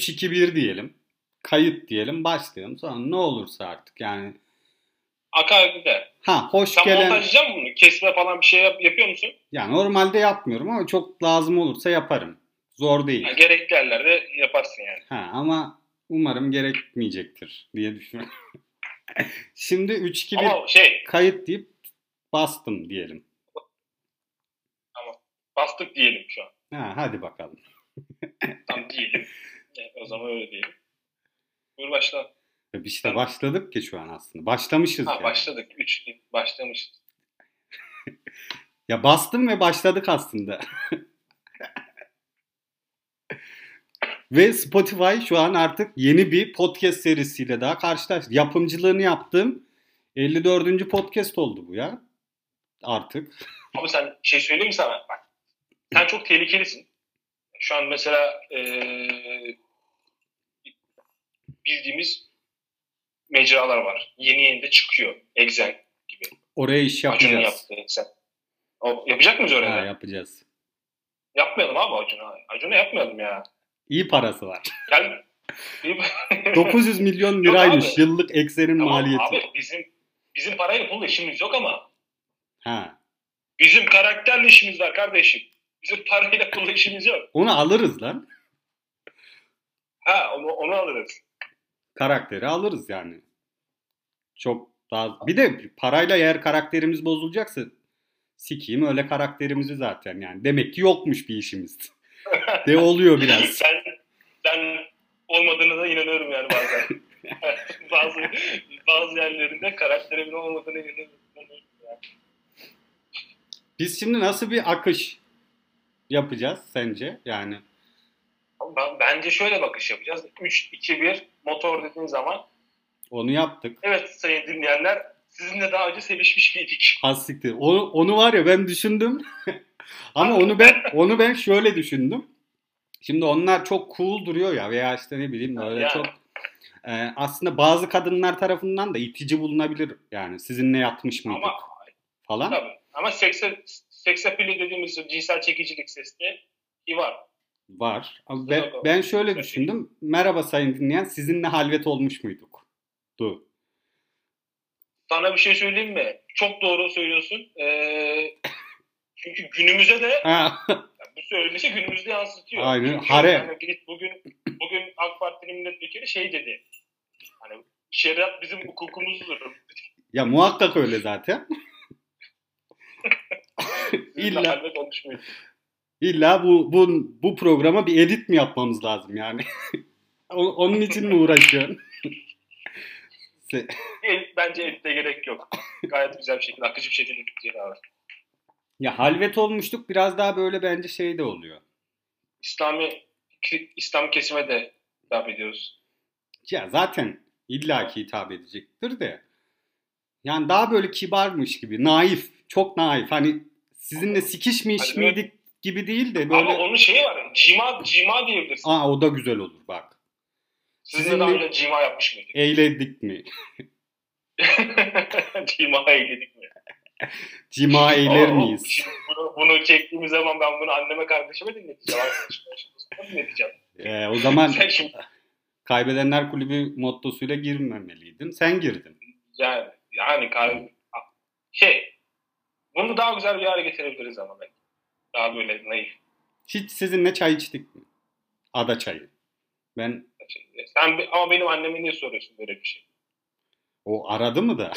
3-2-1 diyelim. Kayıt diyelim. Başlayalım. Sonra ne olursa artık yani. Akar gider. Ha hoş Sen gelen... montajlayacak mısın bunu? Kesme falan bir şey yap- yapıyor musun? Ya normalde yapmıyorum ama çok lazım olursa yaparım. Zor değil. Ha, gerekli yerlerde yaparsın yani. Ha ama umarım gerekmeyecektir diye düşünüyorum. Şimdi 3-2-1 Ama şey kayıt deyip bastım diyelim. bastık diyelim şu an. Ha hadi bakalım. Tam diyelim. Evet, o zaman öyle diyelim. Buyur başla. Biz de başladık ki şu an aslında. Başlamışız Ha yani. başladık. 3 başlamışız. Ya bastım ve başladık aslında. ve Spotify şu an artık yeni bir podcast serisiyle daha karşılaştı. Yapımcılığını yaptığım 54. podcast oldu bu ya. Artık. Abi sen şey söyleyeyim mi sana? Bak. Sen çok tehlikelisin. Şu an mesela eee, bildiğimiz mecralar var. Yeni yeni de çıkıyor. Exen gibi. Oraya iş Acun'un yapacağız. yaptığı Exen. O, yapacak mıyız oraya? Ha, yapacağız. Yapmayalım abi Acun'a. Acun'a yapmayalım ya. İyi parası var. Gel. 900 milyon liraymış abi. yıllık eksenin Tamam maliyeti. Abi bizim bizim parayla pulla işimiz yok ama Ha. bizim karakterle işimiz var kardeşim. Bizim parayla pulla işimiz yok. Onu alırız lan. Ha onu, onu alırız. Karakteri alırız yani. Çok daha... Bir de parayla eğer karakterimiz bozulacaksa sikeyim öyle karakterimizi zaten yani. Demek ki yokmuş bir işimiz. De oluyor biraz. sen sen olmadığına da inanıyorum yani bazen. bazı bazı yerlerinde karakterimin olmadığına inanıyorum. Yani. Biz şimdi nasıl bir akış yapacağız sence? Yani ben- Bence şöyle bakış yapacağız. 3, 2, 1 motor dediğin zaman onu yaptık. evet sayın dinleyenler sizinle daha önce sevişmiş miydik? Hassiktir. Onu, onu var ya ben düşündüm. Ama onu ben onu ben şöyle düşündüm. Şimdi onlar çok cool duruyor ya veya işte ne bileyim böyle Yani. çok e, aslında bazı kadınlar tarafından da itici bulunabilir. Yani sizinle yatmış mıydık Ama falan. tabii. Ama sekse, seksapili dediğimiz cinsel çekicilik sesli var. Var. Ama ben, şöyle düşündüm. Merhaba sayın dinleyen sizinle halvet olmuş muyduk? Du. Sana bir şey söyleyeyim mi? Çok doğru söylüyorsun. Ee, çünkü günümüze de Ha, bu söylenişi günümüzde yansıtıyor. Aynen. Çünkü Hare. yani bugün bugün AK Partili milletvekili şey dedi. Hani şeriat bizim hukukumuzdur. ya muhakkak öyle zaten. İlla- halvet olmuş muydu? İlla bu, bu, bu programa bir edit mi yapmamız lazım yani? Onun için mi uğraşıyorsun? Bence editte gerek yok. Gayet güzel bir şekilde, akıcı bir şekilde gidecek abi. ya halvet olmuştuk biraz daha böyle bence şey de oluyor. İslami İslam kesime de hitap ediyoruz. Ya zaten illaki hitap edecektir de. Yani daha böyle kibarmış gibi, naif, çok naif. Hani sizinle sikişmiş Hani miydik gibi değil de böyle... Ama onun şeyi var. Cima, cima diyebilirsin. Aa o da güzel olur bak. Sizinle sizinle- daha önce cima yapmış mıydık? Eğledik mi? cima eyledik mi? Cima eyler Oo, miyiz? Şimdi bunu, bunu çektiğimiz zaman ben bunu anneme kardeşime dinleteceğim. Arkadaşıma şimdi dinleteceğim. Ee, o zaman Sen şimdi kaybedenler kulübü mottosuyla girmemeliydin. Sen girdin. yani, yani kar- şey bunu daha güzel bir hale getirebiliriz ama belki. Daha böyle naif. Hiç sizinle çay içtik mi? Ada çayı. Ben Sen ama benim anneme niye soruyorsun böyle bir şey? o aradı mı da?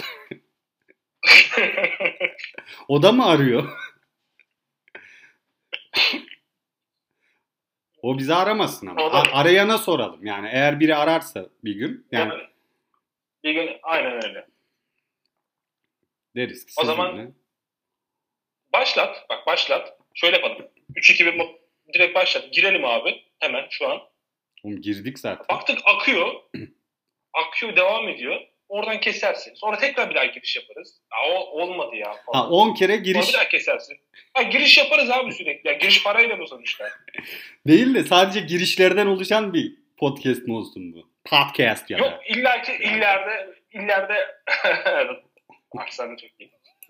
O da mı arıyor? o bizi aramasın ama. A- arayana soralım. Yani eğer biri ararsa bir gün yani Yani, bir gün aynen öyle. deriz ki O zaman- sizinle. Başlat. Bak başlat. Şöyle yapalım. 3-2-1 mo- direkt başlat. Girelim abi. Hemen şu an. Oğlum girdik zaten. Baktık akıyor. akıyor devam ediyor. Oradan kesersin. Sonra tekrar bir daha giriş yaparız. Ya, o olmadı ya. falan. Ha 10 kere Sonra giriş bir daha kesersin. Ha, giriş yaparız abi sürekli. Ya, giriş parayla bu sonuçta. değil de sadece girişlerden oluşan bir podcast mu olsun bu? Podcast ya da. Yok illa ki illerde illerde Arslan'da çok iyi.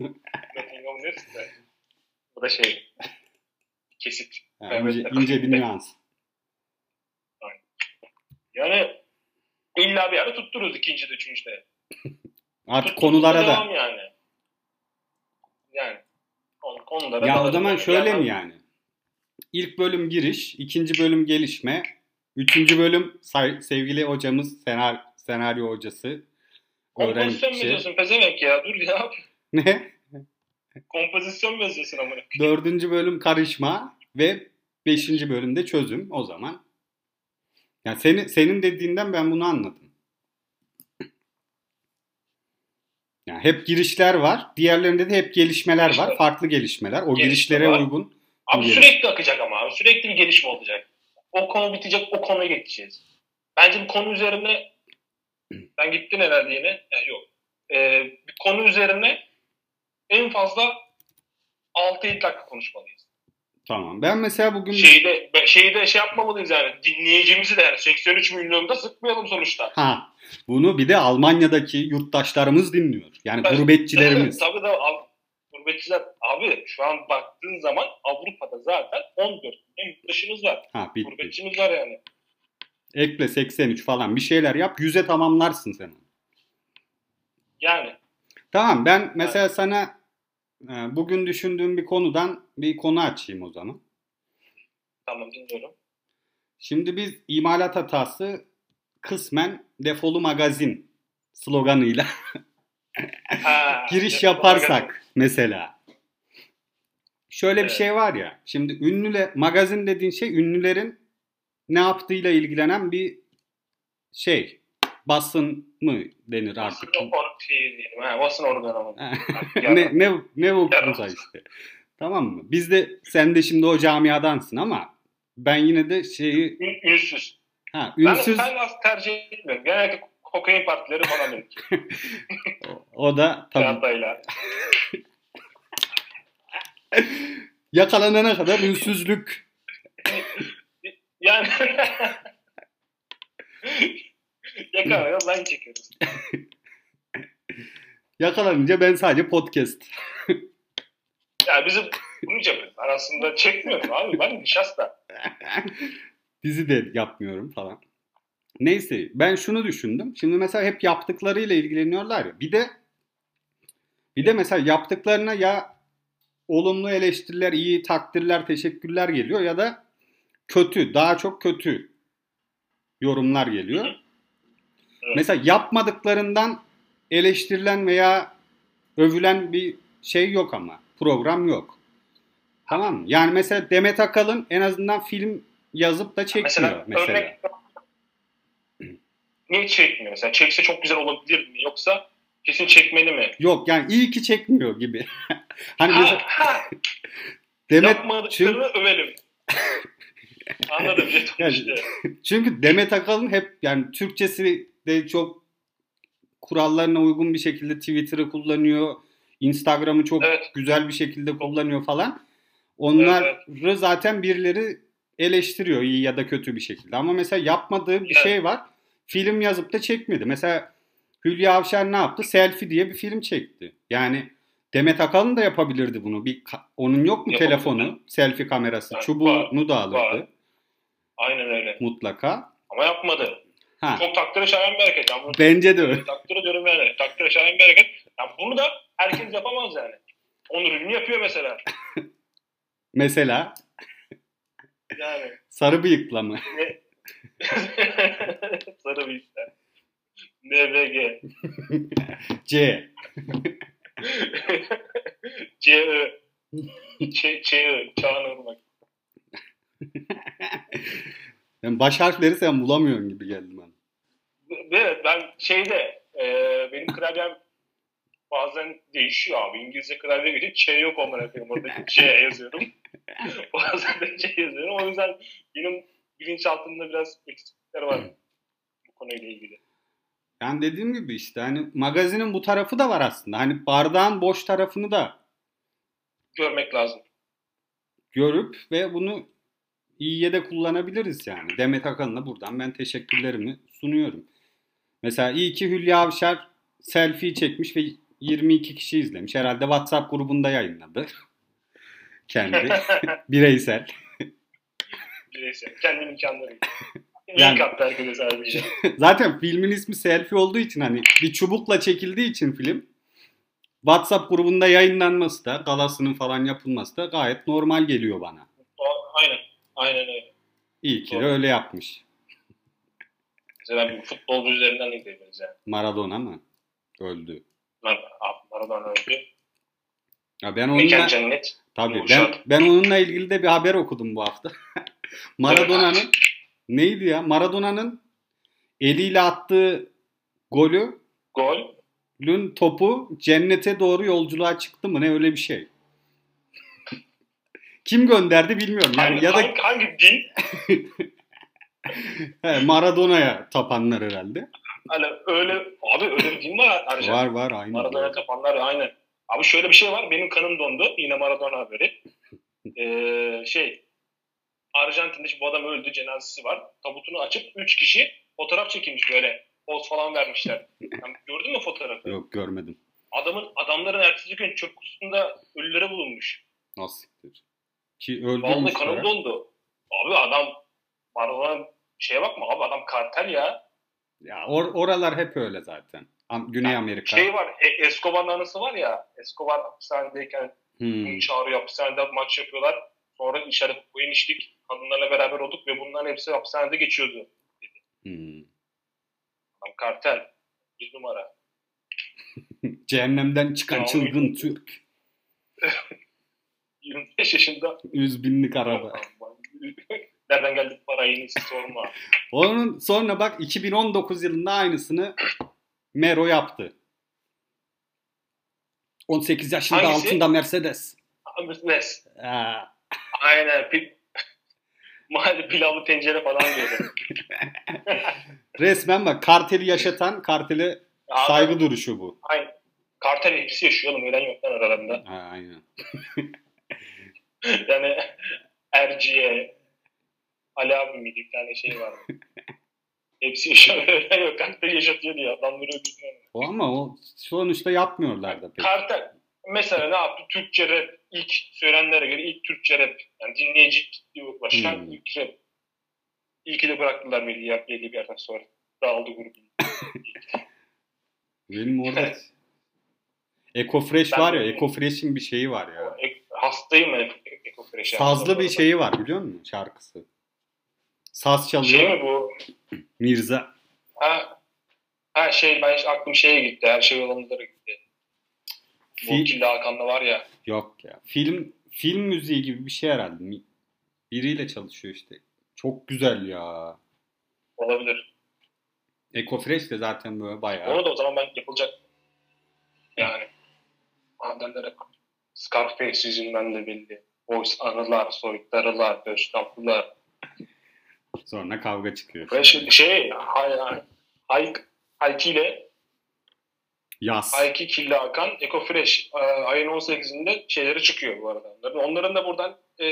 Nottingham neresi Bu da şey kesit. Evet. ince, ince bir nüans. Yani illa bir yerde tuttururuz ikinci de üçüncüde. Artık konulara da. Yani. Yani konu- konulara Ya o zaman yani. şöyle Yani mi yani? İlk bölüm giriş, ikinci bölüm gelişme, üçüncü bölüm sevgili hocamız, senar senaryo hocası, Kompozisyon mu öğrenci. yazıyorsun pezevenk ya? Dur ya. Ne? Kompozisyon mu yazıyorsun amına? Dördüncü bölüm karışma ve beşinci bölümde çözüm o zaman. Yani senin, senin dediğinden ben bunu anladım. Yani hep girişler var. Diğerlerinde de hep gelişmeler var. Farklı gelişmeler. O Gelişme girişlere var. uygun. Abi Geliş. sürekli akacak ama abi. Sürekli bir gelişme olacak. O konu bitecek, o konuya geçeceğiz. Bence bir konu üzerine ben gittin herhalde yine. Yani yok. Ee, bir konu üzerine en fazla 6-7 dakika konuşmalıyız. Tamam. Ben mesela bugün Şeyi de, be- şeyi de şey yapmamalıyız yani. Dinleyicimizi de yani 83 milyonda sıkmayalım sonuçta. ha bunu bir de Almanya'daki yurttaşlarımız dinliyor. Yani Evet. gurbetçilerimiz. Tabii da Av- gurbetçiler abi şu an baktığın zaman Avrupa'da zaten 14 milyon yurttaşımız var. Ha bitti. Gurbetçimiz var yani. Ekle 83 falan bir şeyler yap. Yüze tamamlarsın sen. Yani Tamam ben mesela sana e, bugün düşündüğüm bir konudan bir konu açayım o zaman. tamam dinliyorum. Şimdi biz imalat hatası kısmen defolu magazin sloganıyla Ha, giriş evet, yaparsak mesela. Şöyle bir Evet. şey var ya. Şimdi ünlüle magazin dediğin şey ünlülerin ne yaptığıyla ilgilenen bir şey. Basın mı denir artık? Basın or- şey diyelim. Ha, basın organı ne ne ne konuda işte. Tamam mı? Biz de sen de şimdi o camiadansın ama ben yine de şeyi Ün- Ünsüz. ha Ben, ünsüz ben az tercih etmiyorum. Genellikle kokain partileri falan benim. o da tabii yakalanana kadar ünsüzlük Yani Yakalanıyor lan çekiyoruz. yakalanınca ben sadece podcast. Ya bizim bunu yapıyoruz. Ben aslında çekmiyorum abi. Ben nişasta. Dizi de yapmıyorum falan. Neyse ben şunu düşündüm. Şimdi mesela hep yaptıklarıyla ilgileniyorlar ya. Bir de bir de mesela yaptıklarına ya olumlu eleştiriler, iyi takdirler, teşekkürler geliyor ya da kötü, daha çok kötü yorumlar geliyor. Evet. Mesela yapmadıklarından eleştirilen veya övülen bir şey yok ama. Program yok. Tamam mı? Yani mesela Demet Akalın en azından film yazıp da çekmiyor Mesela, mesela. örnek niye çekmiyor? Mesela çekse çok güzel olabilir mi? Yoksa kesin çekmeli mi? Yok yani iyi ki çekmiyor gibi. hani Ha, mesela ha, Demet yapmadıklarını çünkü, övelim. Anladım. Yani- işte. çünkü Demet Akalın hep yani Türkçesi de çok kurallarına uygun bir şekilde Twitter'ı kullanıyor. Instagram'ı çok Evet. güzel bir şekilde kullanıyor falan. Onları zaten birileri eleştiriyor iyi ya da kötü bir şekilde. Ama mesela yapmadığı bir Evet. şey var. Film yazıp da çekmedi. Mesela Hülya Avşar ne yaptı? Selfie diye bir film çekti. Yani Demet Akalın da yapabilirdi bunu. Bir onun yok mu telefonu, selfie kamerası, Var, çubuğunu da alırdı var. Aynen öyle. mutlaka. Ama yapmadı. Ha, Çok takdire şayan bir hareket. Yani bence de öyle. takdir ediyorum yani. Takdire şayan bir hareket. Yani bunu da herkes yapamaz yani. Onur ünlü yapıyor mesela. Mesela Yani. sarı bıyıkla mı? Sarı işler. NVG. C. CÖ. Ç, ÇÖ. Çağan Irmak. Ben baş harfleri sen bulamıyorsun gibi geldi bana. Ve ben şeyde e, benim klavyem bazen değişiyor abi. İngilizce klavye geçiyor. Ç yok onlara koyayım. Orada C yazıyorum. bazen de C yazıyorum. O yüzden benim bilinçaltımda biraz eksiklikler var bu konuyla ilgili. Yani dediğim gibi işte hani magazinin bu tarafı da var aslında. Hani bardağın boş tarafını da Görmek lazım. görüp ve bunu iyiye de kullanabiliriz yani. Demet Akalın'a buradan ben teşekkürlerimi sunuyorum. Mesela iyi ki Hülya Avşar selfie çekmiş ve 22 kişi izlemiş. Herhalde WhatsApp grubunda yayınladı. Kendi bireysel. Bireysel. Kendi imkanları. Yani-. Zaten filmin ismi selfie olduğu için hani bir çubukla çekildiği için film WhatsApp grubunda yayınlanması da galasının falan yapılması da gayet normal geliyor bana. Aynen. Aynen öyle. İyi ki Doğru. öyle yapmış. Mesela bir futbolcu üzerinden de gidebiliriz yani. Maradona mı? Öldü. Mar Maradona öldü. Ya ben Mekan onunla cennet. tabii ben Yumuşak. ben onunla ilgili de bir haber okudum bu hafta. Maradona'nın neydi ya? Maradona'nın eliyle attığı golü Gol. Lün topu cennete doğru yolculuğa çıktı mı ne öyle bir şey. Kim gönderdi bilmiyorum. Yani Hangi, ya da hangi, hangi din? he, Maradona'ya tapanlar herhalde. Hani öyle abi öyle bir din var Arjantin. Var var aynı. Maradona tapanlar aynen. Abi şöyle bir şey var. Benim kanım dondu. Yine Maradona haberi. Ee, şey Arjantin'de bu adam öldü. Cenazesi var. Tabutunu açıp 3 kişi fotoğraf çekilmiş böyle. Poz falan vermişler. Yani gördün mü fotoğrafı? Yok görmedim. Adamın adamların ertesi gün çöp kutusunda ölüleri bulunmuş. Nasıl? Ki Vallahi öldürmüşler. kanım dondu. Abi adam Maradona şeye bakma abi adam kartel ya. Ya or- oralar hep öyle zaten. Am- Güney Ya, Amerika. Şey var e, Escobar'ın anısı var ya. Escobar hapishanedeyken Hmm. Çağırıyor hapishanede maç yapıyorlar. Sonra içeride oyun içtik. Kadınlarla beraber olduk ve bunların hepsi hapishanede geçiyordu. Hmm. Adam kartel. Bir numara. Cehennemden çıkan Ya, çılgın Türk. 25 yaşında. 100 binlik araba. Nereden geldi bu para yenisi sorma. Onun sonra bak 2019 yılında aynısını Mero yaptı. 18 yaşında Hangisi? altında Mercedes. Ha, Aynen. Pil... Mahalle pilavlı tencere falan diyordu. resmen bak karteli yaşatan kartele Abi, saygı duruşu bu. Aynen. Kartel hepsi yaşıyor oğlum. Ölen yok lan aralarında. Ha, aynen. Yani Erciye, Ali abi miydi bir tane şey vardı. hepsi. Ölen yok. Kartel yaşatıyor diye. Adamları öldürdüler. O ama o sonuçta yapmıyorlar da pek. Kartel mesela ne yaptı? Türkçe rap ilk söylenenlere göre ilk Türkçe rap. Yani dinleyici kitleye ulaşan Hmm. ilk rap. İyi ki de bıraktılar belli, yer, belli bir yerden sonra. Dağıldı grup. Benim orada Ecofresh Ben var ya, de- Ecofresh'in bir şeyi var ya. Ek- Hastayım ben Ekofreş'e. Sazlı bir şeyi var biliyor musun şarkısı? Saz Şey çalıyor mi bu? Mirza. Ha, ha şey ben aklım şeye gitti. Her şey yolundalara gitti. Bu Fi- Killa Hakan'da var ya. Yok ya. Film film müziği gibi bir şey herhalde. Biriyle çalışıyor işte. Çok güzel ya. Olabilir. Ecofresh de zaten böyle bayağı. Onu da o zaman ben yapılacak. Yani. Madenler hep Scarface yüzünden de belli. Voice anılar, soytarılar, döşnaplılar. Sonra kavga çıkıyor. Ve şey, şey hay, hay, hay, Hayki ile Yaz. Hayki Killa Hakan Eko Fresh e, ayın 18'inde şeyleri çıkıyor bu arada. Onların, onların da buradan e,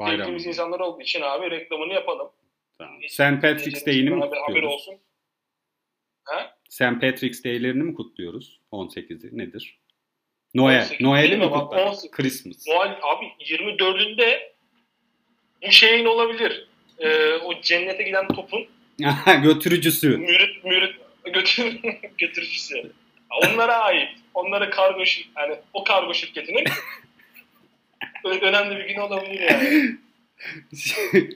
sevdiğimiz insanlar olduğu için abi reklamını yapalım. Tamam. St. Patrick's Day'ini mi bir haber kutluyoruz? olsun. Ha? St. Patrick's Day'lerini mi kutluyoruz? 18'i nedir? Noel. 18 Noel'i mi? 18 Christmas. Noel abi 24'ünde bu şeyin olabilir. E, o cennete giden topun Götürücüsü. mürit mürit götür, götürücüsü. Onlara ait. Onlara kargo şir- yani o kargo şirketinin önemli bir gün olabilir yani.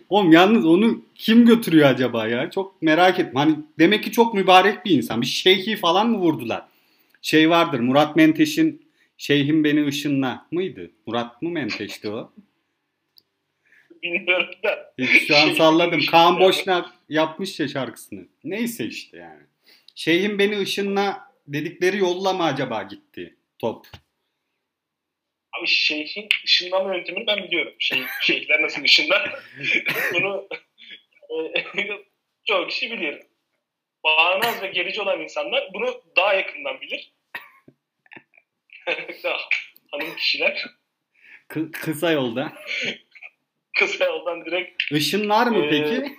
Oğlum yalnız onu kim götürüyor acaba ya? Çok merak ettim. Hani demek ki çok mübarek bir insan. Bir şeyhi falan mı vurdular? Şey vardır Murat Menteş'in Şeyhim Beni Işınla mıydı? Murat mı Menteş'ti o? Bilmiyorum da. Şu an salladım. Kaan. Boşnak yapmış ya şarkısını. Neyse işte yani. Şeyhim Beni Işınla dedikleri yolla mı acaba gitti top? Abi şeyhin ışınlama yöntemini ben biliyorum. Şey, şeyhler nasıl ışınlar. Bunu e, çok kişi bilir. Bağnaz ve gerici olan insanlar bunu daha yakından bilir. Hanım kişiler Kı- kısa yolda. kısa yoldan direkt Işınlar mı Ee, peki?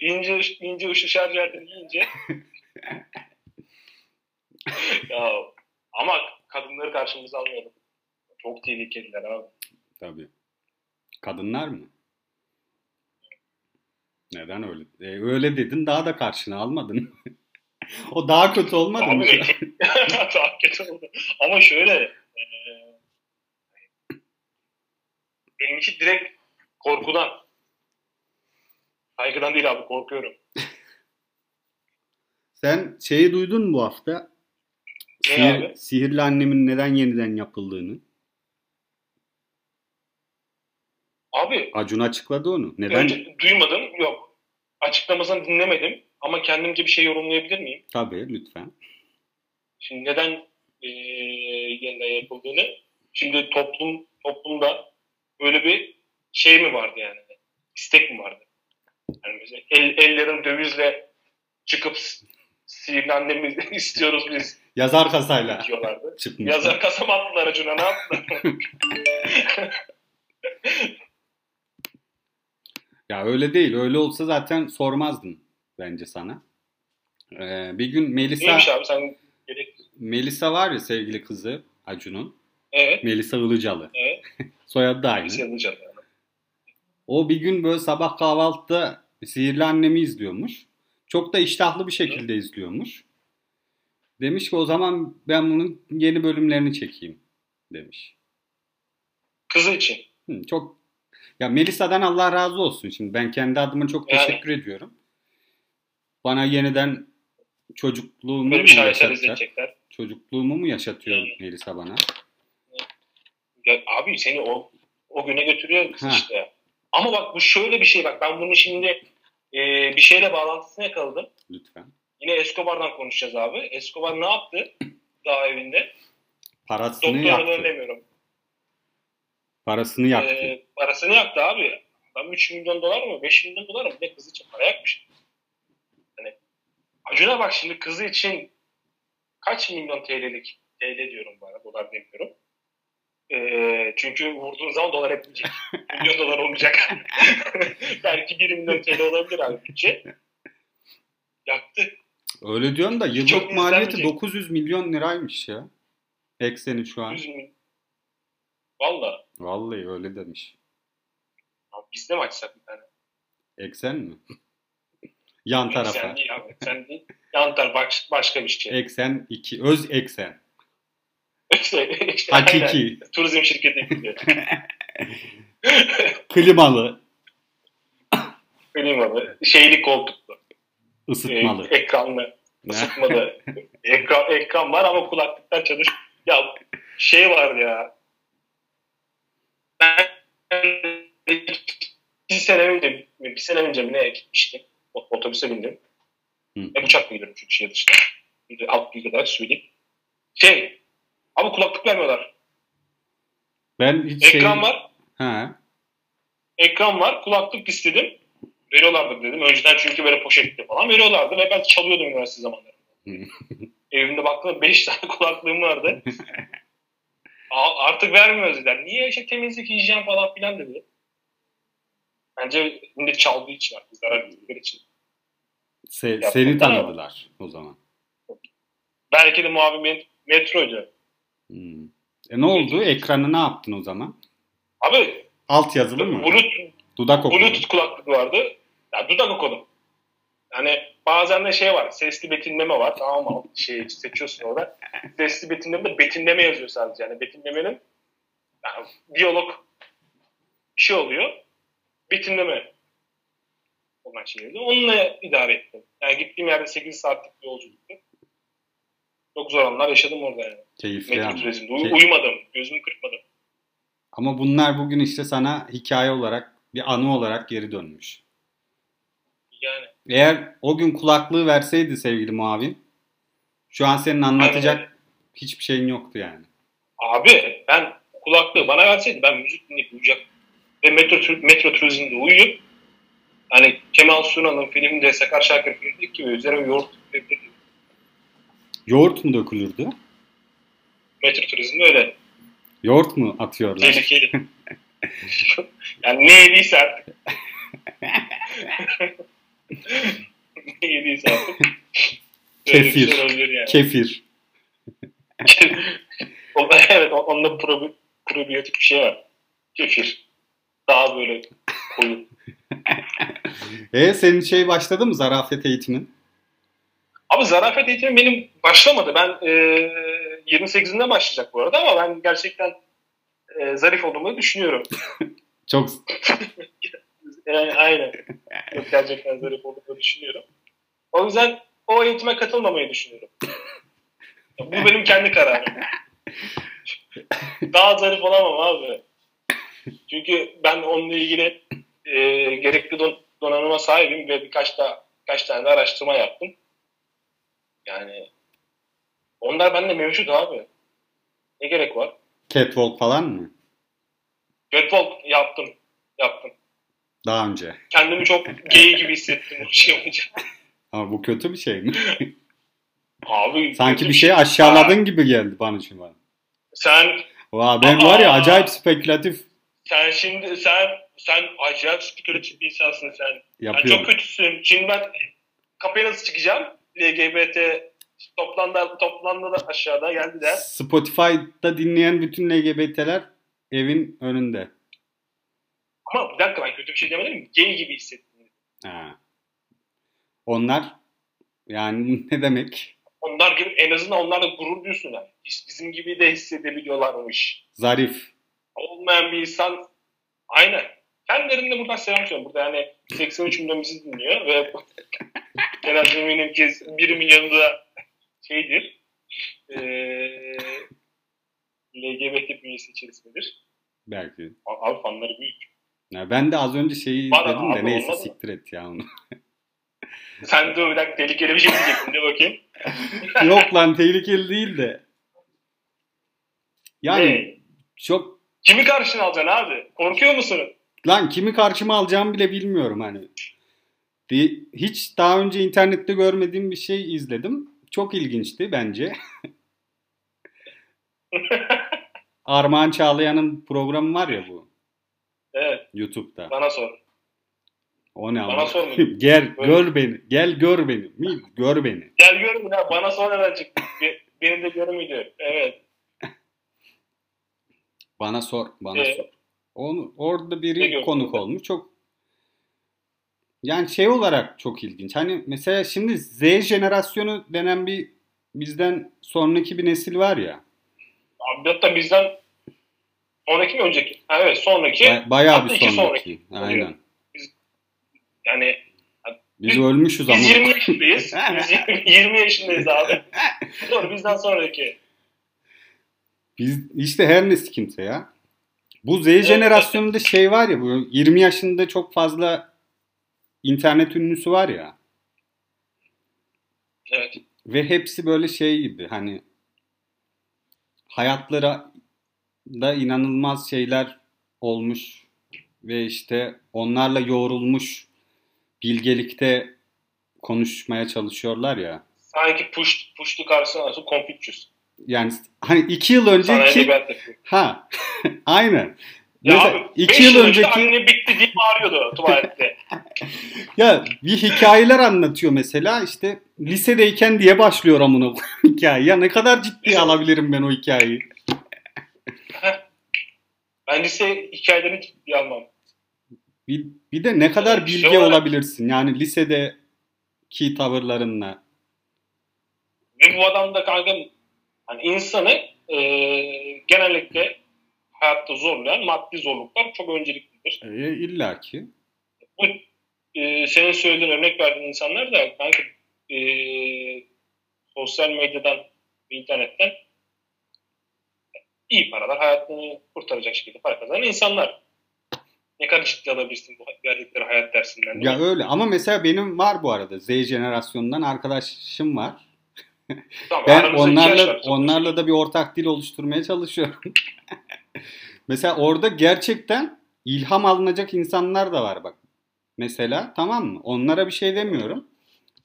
ince ince ışık şarj aletini giyince ya ama kadınları karşımıza almayalım. Çok tehlikeliler abi. Tabii. Kadınlar mı? Neden öyle? E, öyle dedin daha da karşına almadın. o daha kötü olmadı mı? Daha kötü oldu. Ama şöyle e, benimki direkt korkudan. Saygıdan değil abi korkuyorum. Sen şeyi duydun mu bu hafta? Ne Sihir, abi? sihirli annemin neden yeniden yapıldığını. Abi Acun açıkladı onu. Neden? önce duymadım yok. Açıklamasını dinlemedim ama kendimce bir şey yorumlayabilir miyim? Tabii lütfen. Şimdi neden e, yeniden yapıldığını şimdi toplum toplumda böyle bir şey mi vardı yani? İstek mi vardı? Yani el, ellerin dövizle çıkıp sihirli annemi istiyoruz biz Yazar kasayla diyorlardı. Yazar kasam attılar Acun'a ne yaptılar? Ya öyle değil. Öyle olsa zaten sormazdın bence sana. Ee, bir gün Melisa Neymiş abi sen gerek... Melisa var ya sevgili kızı Acun'un. Evet. Melisa Ilıcalı. Evet. Soyadı da aynı. Yani. O bir gün böyle sabah kahvaltıda Sihirli Annemi izliyormuş. Çok da iştahlı bir şekilde izliyormuş. Demiş ki o zaman ben bunun yeni bölümlerini çekeyim demiş. Kızı için. Hı, çok ya Melisa'dan Allah razı olsun şimdi. Ben kendi adıma çok Yani. teşekkür ediyorum. Bana yeniden çocukluğumu mu yaşatacak? Çocukluğumu mu yaşatıyor Yani. Melisa bana? Ya abi seni o o güne götürüyor kız Ha. işte. Ama bak bu şöyle bir şey bak ben bunu şimdi e, bir şeyle bağlantısını yakaladım. Lütfen. Yine Escobar'dan konuşacağız abi. Escobar ne yaptı daha evinde? Parasını Doktorlarını yaktı. demiyorum. Parasını yaktı. Ee, parasını yaktı abi. Adam 3 milyon dolar mı 5 milyon dolar mı ne kızı için para yakmış. Hani Acun'a bak şimdi kızı için kaç milyon TL'lik TL diyorum bana dolar demiyorum. Ee, çünkü vurduğun zaman dolar hep gidecek. milyon dolar olmayacak. Belki 1 milyon TL olabilir abi bütçe. Yaktı. Öyle diyorsun da yıllık Çok maliyeti izlenmeyecek. 900 milyon liraymış ya. Ekseni şu an. 100 milyon. Valla. Vallahi öyle demiş. Abi Biz de mi açsak bir tane? Eksen mi? Yan tarafa. Sen değil abi. Sen değil. Yan taraf baş- başka bir şey. Eksen 2. Öz eksen. İşte, işte aynen. Hakiki. Turizm şirketi gibi. Klimalı. Klimalı, şeyli koltuklu, e, ısıtmalı. ekranlı, Ne? ısıtmalı. ekran, ekran var ama kulaklıktan çalış. Ya şey var ya. Ben bir sene önce, bir sene önce mi ne gitmiştim. Ot- Otobüse bindim. Hı. Hep uçakla gidiyorum çünkü şehir dışına. Bir de alt bilgi kadar söyleyeyim. Şey, ama kulaklık vermiyorlar. Ben hiç şey... Ekran var. Ha. ekran var. Kulaklık istedim. Veriyorlardı dedim. Önceden çünkü böyle poşetli falan veriyorlardı ve ben çalıyordum üniversite zamanlarında. Hı. Evimde baktım 5 tane kulaklığım vardı. Artık vermiyoruz dediler. Niye işte temizlik, hijyen falan filan dedi. Bence millet çaldığı için artık zarar verdikleri için. Se- seni tanıdılar o zaman. Belki de muavin metroydu. Hmm. E ne oldu? Ekranı ne yaptın o zaman? Abi Alt yazılı mı? Bluetooth, Dudak okudu. Bluetooth kulaklık vardı. Ya dudak okudum. Yani bazen de şey var. Sesli betimleme var. Tamam mı? Şey seçiyorsun orada. Sesli betimleme betimleme yazıyor sadece. Yani betimlemenin yani diyalog şey oluyor. Betimleme olan şeydi. Onunla idare ettim. Yani gittiğim yerde 8 saatlik bir yolculuktu. Çok zor anlar yaşadım orada yani. Keyifli Metro ama. turizmde. Key- Uy- uyumadım. Gözümü kırpmadım. Ama bunlar bugün işte sana hikaye olarak, bir anı olarak geri dönmüş. Yani. Eğer o gün kulaklığı verseydi sevgili muavin, şu an senin anlatacak hiçbir şeyin yoktu yani. Abi ben kulaklığı bana verseydi ben müzik dinleyip uyuyacaktım. Ve metro, metro turizmde uyuyup hani Kemal Sunal'ın filminde Sakar Şarkı filmindeki gibi üzerine yoğurt dökebilirdim. Yoğurt mu dökülürdü? Metro turizmde öyle. Yoğurt mu atıyorlar? Tehlikeli. yani ne yediyse artık. ne yediyse artık. Kefir. şey olabilir yani. Kefir. O- evet onda probi, probiyotik bir şey var. Kefir. Daha böyle koyu. E senin şey başladı mı zarafet eğitimin? Abi zarafet eğitimi benim başlamadı. Ben e, 28'inde başlayacak bu arada ama ben gerçekten e, zarif olduğumu düşünüyorum. Çok Yani, aynen. Yok, gerçekten zarif olduğumu düşünüyorum. O yüzden o eğitime katılmamayı düşünüyorum. Bu benim kendi kararım. Daha zarif olamam abi. Çünkü ben onunla ilgili e, gerekli don, donanıma sahibim ve birkaç da birkaç tane de araştırma yaptım. Yani onlar bende mevcut abi. Ne gerek var? catwalk falan mı? Catwalk yaptım. Yaptım. Daha önce. Kendimi çok gay gibi hissettim o şey yapınca. Ama bu kötü bir şey mi? Abi Sanki bir şey aşağıladın gibi geldi bana şu an. Sen Vay ben var ya Aa. acayip spekülatif sen şimdi sen sen acayip spekülatif bir insansın sen. Sen yapıyorum. çok kötüsün. Şimdi ben kapıya nasıl çıkacağım? LGBT toplandı, toplandı da aşağıda geldiler. Spotify'da dinleyen bütün LGBT'ler evin önünde. Ama bir dakika ben kötü bir şey demedim mi? Gay gibi hissettim. Ha. Onlar yani ne demek? Onlar gibi en azından onlar da gurur duysunlar. Biz, bizim gibi de hissedebiliyorlarmış. Zarif. Olmayan bir insan aynen. Kendilerine buradan selam söylüyorum. Burada yani 83 milyon bizi dinliyor ve en az eminim ki 1 milyonu da şeydir. Eee LGBT bünyesi içerisindedir. Belki. Abi fanları büyük. Ya ben de az önce şeyi Bana izledim de neyse siktir et ya onu. Sen de bir dakika tehlikeli bir şey diyecektin de bakayım. Yok lan tehlikeli değil de. Yani Ne? çok Kimi karşına alacaksın abi? Korkuyor musun? lan kimi karşıma alacağımı bile bilmiyorum hani. Hiç daha önce internette görmediğim bir şey izledim. Çok ilginçti bence. Armağan Çağlayan'ın programı var ya bu Evet YouTube'da. bana sor. O ne Bana sorma. Gel gör beni. Gel gör beni. Mi? Gör beni. Gel görün ya bana sonradan çıktı. Be- Beni de görmüyor. Evet. Bana sor. Bana Ee, sor. Onu, orada biri konuk olmuş. Çok yani şey olarak çok ilginç. Hani mesela şimdi Z jenerasyonu denen bir bizden sonraki bir nesil var ya. Abi hatta bizden sonraki mi önceki? Ha, evet sonraki. Ba- bayağı bir sonraki. oluyor. Aynen. Yani Biz ölmüşüz ama. biz 20 yaşındayız. Biz 20, 20 yaşındayız abi. Doğru bizden sonraki. Biz işte her nesi kimse ya. Bu Z jenerasyonunda şey var ya bu 20 yaşında çok fazla internet ünlüsü var ya. Evet. Ve hepsi böyle şey gibi hani hayatlara da inanılmaz şeyler olmuş ve işte onlarla yoğrulmuş bilgelikte konuşmaya çalışıyorlar ya. Sanki push, push'lu karşısına nasıl Confucius. Yani hani iki yıl önceki ha aynen. Ya Mesela abi, iki yıl yıl önce önceki anne bitti diye bağırıyordu tuvalette. ya bir hikayeler anlatıyor mesela işte lisedeyken diye başlıyor amına hikaye. Ya ne kadar ciddiye alabilirim ben o hikayeyi? ben lise hikayelerini ciddiye almam. Bir, bir de ne kadar Evet, bilge şey olarak- olabilirsin yani lisedeki tavırlarınla. Ve bu adam da kanka hani insanı e, genellikle hayatta zorlayan maddi zorluklar çok önceliklidir. E, İlla ki. Bu e, senin söylediğin örnek verdiğin insanlar da kanka e, sosyal medyadan internetten iyi paralar hayatını kurtaracak şekilde para kazanan insanlar. Ne kadar ciddi alabilirsin bu verdikleri hayat dersinden. Ya öyle ama mesela benim var bu arada Z jenerasyonundan arkadaşım var. Tamam, Ben onlarla var. onlarla da bir ortak dil oluşturmaya çalışıyorum. Mesela orada gerçekten ilham alınacak insanlar da var bak. Mesela tamam mı? Onlara bir şey demiyorum.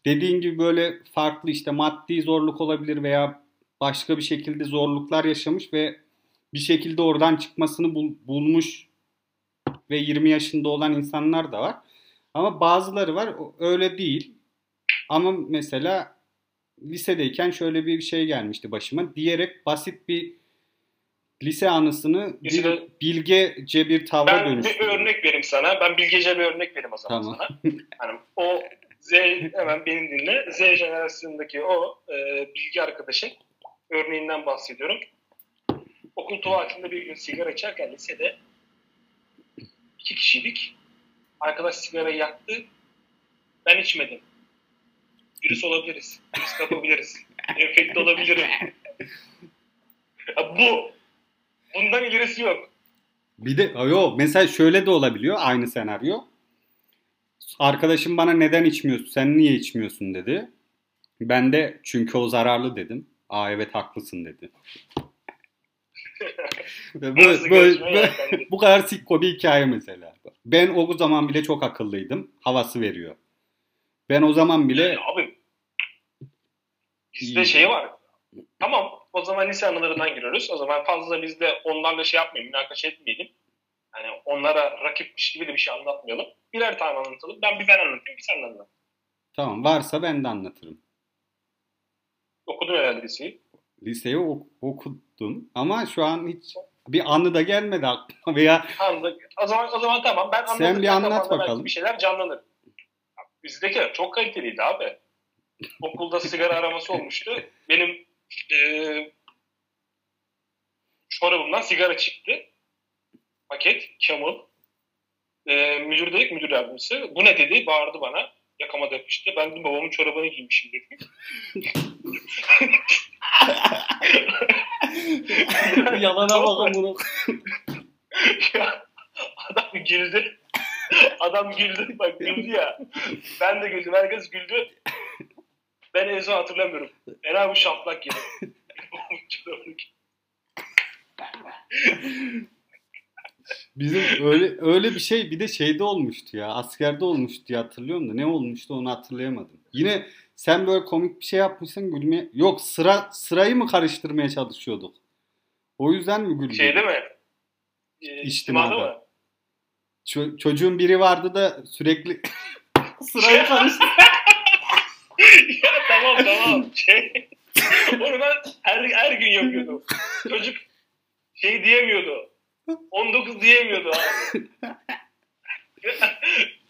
Dediğin gibi böyle farklı işte maddi zorluk olabilir veya başka bir şekilde zorluklar yaşamış ve bir şekilde oradan çıkmasını bul- bulmuş ve 20 yaşında olan insanlar da var. Ama bazıları var öyle değil. Ama mesela lisedeyken şöyle bir şey gelmişti başıma. Diyerek basit bir lise anısını bir Mesela- bilgece bir tavra Ben bir dönüştürdüm. örnek vereyim sana. Ben bilgece bir örnek vereyim o zaman Tamam. sana. Hani o Z hemen benim dinle. Z jenerasyonundaki o e, bilgi arkadaşın örneğinden bahsediyorum. Okul tuvaletinde bir gün sigara içerken lisede iki kişiydik. Arkadaş sigarayı yaktı. Ben içmedim. Virüs olabiliriz. Virüs kapabiliriz. Enfekte olabilirim. Ya bu. Bundan ilerisi yok. Bir de yok mesela şöyle de olabiliyor aynı senaryo. Arkadaşım bana neden içmiyorsun sen niye içmiyorsun dedi. Ben de çünkü o zararlı dedim. Aa evet haklısın dedi. Ve bu, Nasıl bu, kadar sikko bir hikaye mesela. Ben o zaman bile çok akıllıydım. Havası veriyor. Ben o zaman bile Yani abi bizde şey var. Tamam o zaman lise anılarından giriyoruz. O zaman fazla biz de onlarla şey yapmayalım, münakaşa etmeyelim. Yani onlara rakipmiş gibi de bir şey anlatmayalım. Birer tane anlatalım. Ben bir ben anlatayım, bir sen anlat. tamam varsa ben de anlatırım. Okudun herhalde liseyi. Liseyi ok- okudum ama şu an hiç bir anı da gelmedi aklıma veya Anladık. O zaman, o zaman tamam ben anladım. Sen bir anlat bakalım. Bir şeyler canlanır. Bizdekiler çok kaliteliydi abi. Okulda sigara araması olmuştu. Benim eee çorabımdan sigara çıktı. Paket, Camel. Eee müdür dedik, müdür yardımcısı. Bu ne dedi? Bağırdı bana. Yakama yapıştı. Ben de babamın çorabını giymişim dedim. yalana bakın bunu. Ya, adam güldü. Adam güldü. Bak güldü ya. Ben de güldüm. Herkes güldü. Ben en son hatırlamıyorum. Eren bu şaplak yedi. Bizim öyle öyle bir şey bir de şeyde olmuştu ya. Askerde olmuştu diye hatırlıyorum da ne olmuştu onu hatırlayamadım. Yine sen böyle komik bir şey yapmışsın gülmeye. Yok sıra sırayı mı karıştırmaya çalışıyorduk? O yüzden mi güldün? şey değil mi? Ee, İçtimada. Ço- çocuğun biri vardı da sürekli sırayı karıştır. tamam tamam. Şey, onu ben her, her gün yapıyordum. Çocuk şey diyemiyordu. 19 diyemiyordu abi.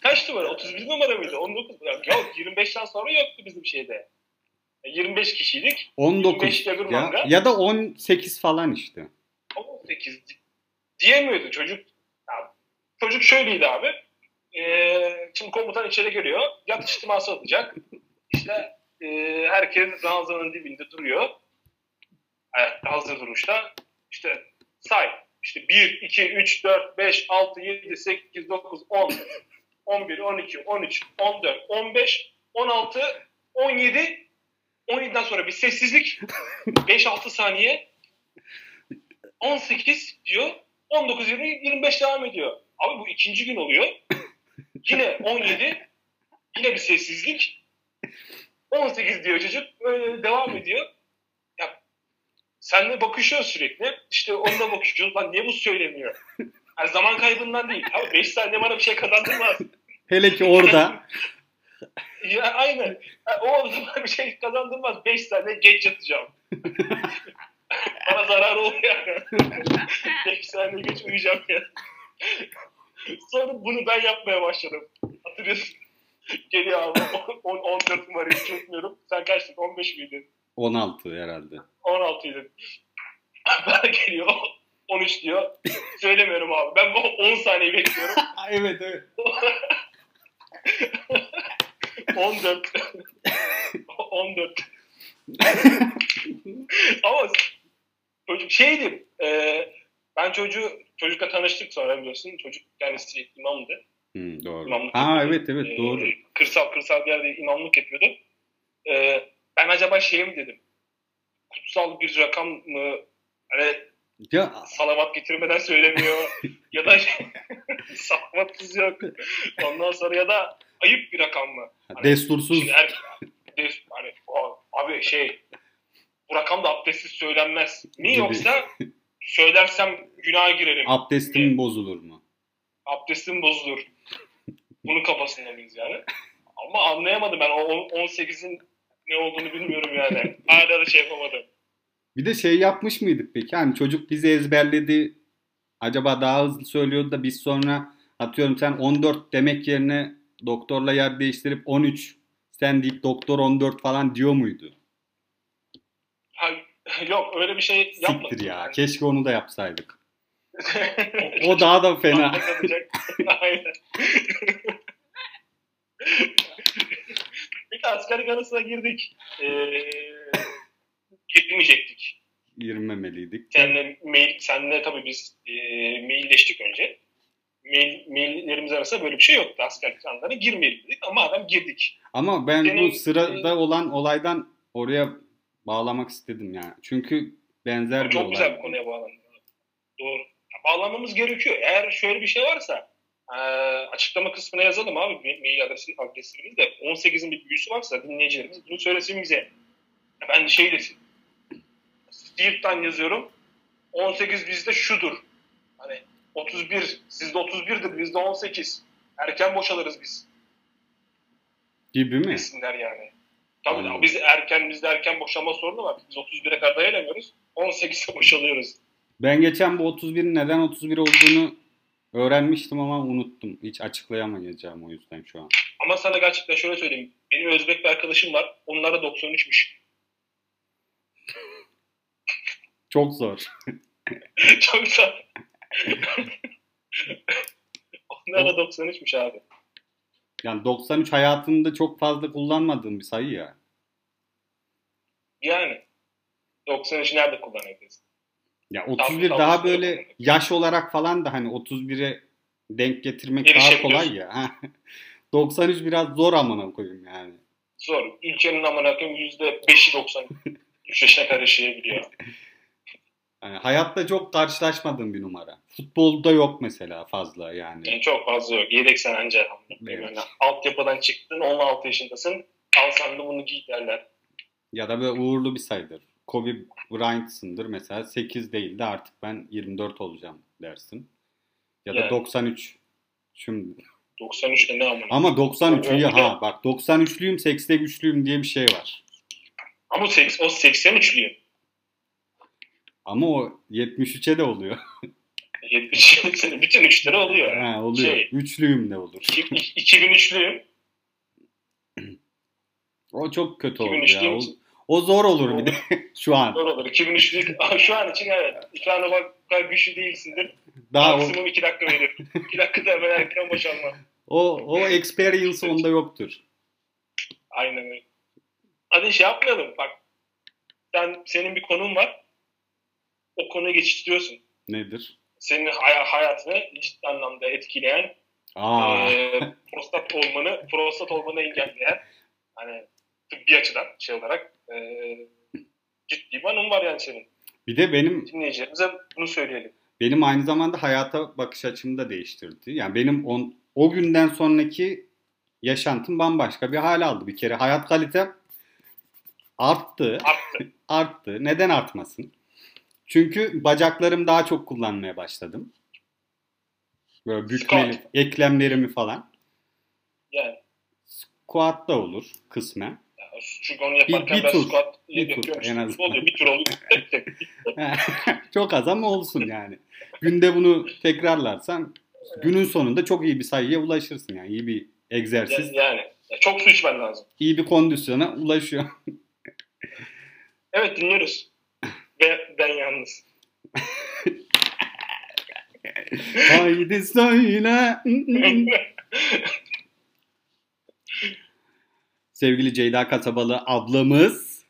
Kaç numara? 31 numara mıydı? 19 numara. Yok 25'ten sonra yoktu bizim şeyde. 25 kişiydik. 19 25 öbür ya, manga. ya da 18 falan işte. 18 di- diyemiyordu çocuk. Ya, çocuk şöyleydi abi. Ee, şimdi komutan içeri giriyor. Yat içtiması atacak. İşte e, herkes ranzanın dibinde duruyor. Ayakta hazır duruşta. İşte say. İşte 1, 2, 3, 4, 5, 6, 7, 8, 9, 10, 11, 12, 13, 14, 15, 16, 17, 17'den sonra bir sessizlik. 5-6 saniye. 18 diyor. 19, 20, 25 devam ediyor. Abi bu ikinci gün oluyor. Yine 17. Yine bir sessizlik. 18 diyor çocuk. Öyle devam ediyor. Ya sen de bakışıyorsun sürekli. İşte onunla bakışıyoruz. Lan niye bu söylemiyor? Yani zaman kaybından değil. Abi 5 saniye bana bir şey kazandırmaz. Hele ki orada Ya aynen. O zaman bir şey kazandırmaz. 5 saniye geç yatacağım. Bana zararı oluyor yani. 5 saniye geç uyuyacağım ya. Sonra bunu ben yapmaya başladım. Hatırlıyorsun. Geliyor abi. 10, 14 numarayı unutmuyorum. Sen kaçtın? 15 miydin? 16 herhalde. 16 ydin. Bana geliyor. 13 diyor. Söylemiyorum abi. Ben bu 10 saniye bekliyorum. evet evet. 14. 14. Ama çocuk şeydi. E, ben çocuğu çocukla tanıştık sonra biliyorsun. Çocuk kendisi imamdı. Hı, doğru. İmamlık Ha yapıyordu. evet evet E, doğru. kırsal kırsal bir yerde imamlık yapıyordu. E, ben acaba şey mi dedim? Kutsal bir rakam mı? Hani Ya salavat getirmeden söylemiyor ya da salavatsız yok. Ondan sonra ya da ayıp bir rakam mı? Hani destursuz her, des- hani, o- abi şey bu rakam da abdestsiz söylenmez Gibi. yoksa söylersem günaha girerim. abdestim bozulur mu? Abdestim bozulur. Bunun kafasında mıyız yani? Ama anlayamadım ben. O on- 18'in ne olduğunu bilmiyorum yani. Hala da şey yapamadım. Bir de şey yapmış mıydık peki? Hani çocuk bizi ezberledi. Acaba daha hızlı söylüyordu da biz sonra atıyorum sen 14 demek yerine doktorla yer değiştirip 13 sen deyip doktor 14 falan diyor muydu? Ha, yok öyle bir şey yapmadık. Siktir ya. Yani. Keşke onu da yapsaydık. O daha da fena. Aynen. bir de askerlik arasına girdik. Ee, girmeyecektik. Girmemeliydik. Seninle mail, seninle tabii biz e, mailleştik önce. Mail, maillerimiz arasında böyle bir şey yoktu. Askerlik anlarına girmeyelim dedik ama adam girdik. Ama ben Senin- bu sırada olan olaydan oraya bağlamak istedim yani. Çünkü benzer bir Çok olay. güzel bir konuya bağlandı. Doğru. Ya, Bağlanmamız gerekiyor. Eğer şöyle bir şey varsa e, açıklama kısmına yazalım abi ma- mail adresi, adresimiz de 18'in bir büyüsü varsa dinleyicilerimiz bunu söylesin bize. Ben şey desin. Steve'den yazıyorum. 18 bizde şudur. Hani 31 sizde 31'dir bizde 18. Erken boşalırız biz. Gibi mi? Desinler yani. Tabii Anladım. biz erken bizde erken boşalma sorunu var. Biz 31'e kadar dayanamıyoruz. 18'e boşalıyoruz. Ben geçen bu 31'in neden 31 olduğunu öğrenmiştim ama unuttum. Hiç açıklayamayacağım o yüzden şu an. Ama sana gerçekten şöyle söyleyeyim. Benim Özbek bir arkadaşım var. Onlar da 93'müş. Çok zor. Çok sağ Onlar da 93'müş abi. Yani 93 hayatında çok fazla kullanmadığım bir sayı ya. Yani 93 nerede kullanabiliriz? Ya 31 Tabii, daha tabii. böyle yaş olarak falan da hani 31'e denk getirmek daha Erişebiliyorsun. kolay ya. 93 biraz zor amına koyayım yani. Zor. Ülkenin amına koyayım %5'i 93 yaşına kadar yaşayabiliyor. Yani hayatta çok karşılaşmadığım bir numara. Futbolda yok mesela fazla yani. Yani çok fazla yok. Yedek sen anca. Evet. Yani altyapıdan çıktın 16 yaşındasın. Al sen de bunu giy derler. Ya da böyle uğurlu bir sayıdır. Kobe Bryant'sındır mesela 8 değil de artık ben 24 olacağım dersin. Ya da Yani. 93. Şimdi. 93 de ne amına. Ama 93 iyi Bir de- ha bak 93'lüyüm 83'lüyüm diye bir şey var. Ama o, seks- o 83'lüyüm. Ama o 73'e de oluyor. 70 sene bütün üçleri oluyor. ha, oluyor. Şey. Üçlüyüm de olur. 2003'lüyüm. O çok kötü oldu 2003'lüyüm. ya. O, o zor olur bir de şu an. Doğru olur. 2003'lük. Aa, Şu an için evet. Anda bak bu kadar güçlü değilsindir. Daha o, Maksimum 2 dakika verir. 2 dakikada hemen erken boşalma. o, o experience onda yoktur. Aynen öyle. Hadi şey yapmayalım. Bak sen senin bir konun var. O konuyu geçiştiriyorsun. Nedir? Senin hay- hayatını ciddi anlamda etkileyen Aa. e, prostat olmanı, prostat olmanı engelleyen hani tıbbi açıdan şey olarak e, ciddi bir anın var yani senin. Bir de benim Dinleyicilerimize bunu söyleyelim. benim aynı zamanda hayata bakış açımı da değiştirdi. Yani benim on, o günden sonraki yaşantım bambaşka bir hal aldı. Bir kere hayat kalitem arttı. Arttı. Arttı. Neden artmasın? Çünkü bacaklarım daha çok kullanmaya başladım. Böyle bükmeli, Squat. eklemlerimi falan. Yani Squat da olur kısmen. Çünkü onu yaparken Bir- bir ben tur. squat Bir tur yapıyormuşum. en azından. oluyor. Bir tur oluyor. Tek tek. çok az ama olsun yani. Günde bunu tekrarlarsan günün sonunda çok iyi bir sayıya ulaşırsın yani. İyi bir egzersiz, Yani ya çok su içmen lazım. iyi bir kondisyona ulaşıyor. Evet dinliyoruz. Ve ben yalnız. Haydi söyle. Sevgili Ceyda Kasabalı ablamız.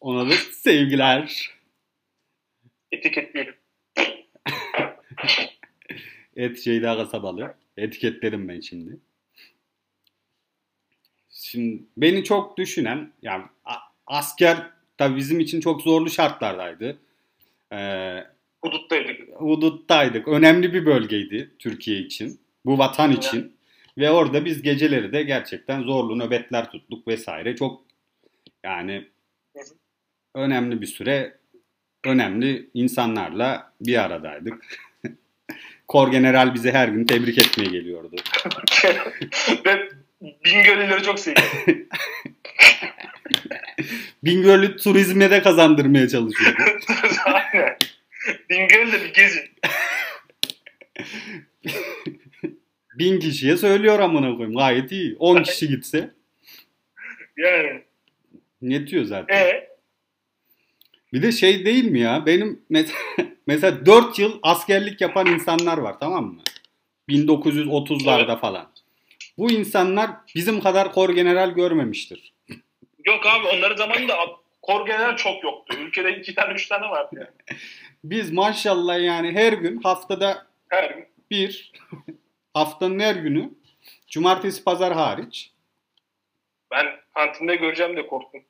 Ona da sevgiler. Etiketleyelim. Et Ceyda Kasabalı. Etiketlerim ben şimdi. Şimdi beni çok düşünen, yani asker tabii bizim için çok zorlu şartlardaydı. Ee, Huduttaydık. Hudut'taydık. Önemli bir bölgeydi Türkiye için. Bu vatan için. Ve orada biz geceleri de gerçekten zorlu nöbetler tuttuk vesaire. Çok yani önemli bir süre önemli insanlarla bir aradaydık. Kor General bizi her gün tebrik etmeye geliyordu. Ve Bingöl'leri çok seviyorum. Bingöl'ü turizme de kazandırmaya çalışıyordu. Aynen. Bingöl'de bir gezin. Bin kişiye söylüyor amına koyayım. Gayet iyi. 10 kişi gitse Yani. yetiyor zaten. E Bir de şey değil mi ya? Benim mesela, mesela 4 yıl askerlik yapan insanlar var tamam mı? 1930'larda falan. Bu insanlar bizim kadar kor general görmemiştir. yok abi onların zamanında kor general çok yoktu. Ülkede iki tane üç tane vardı yani. Biz maşallah yani her gün haftada Her gün. bir haftanın her günü cumartesi pazar hariç Ben kantinde göreceğim de korktum.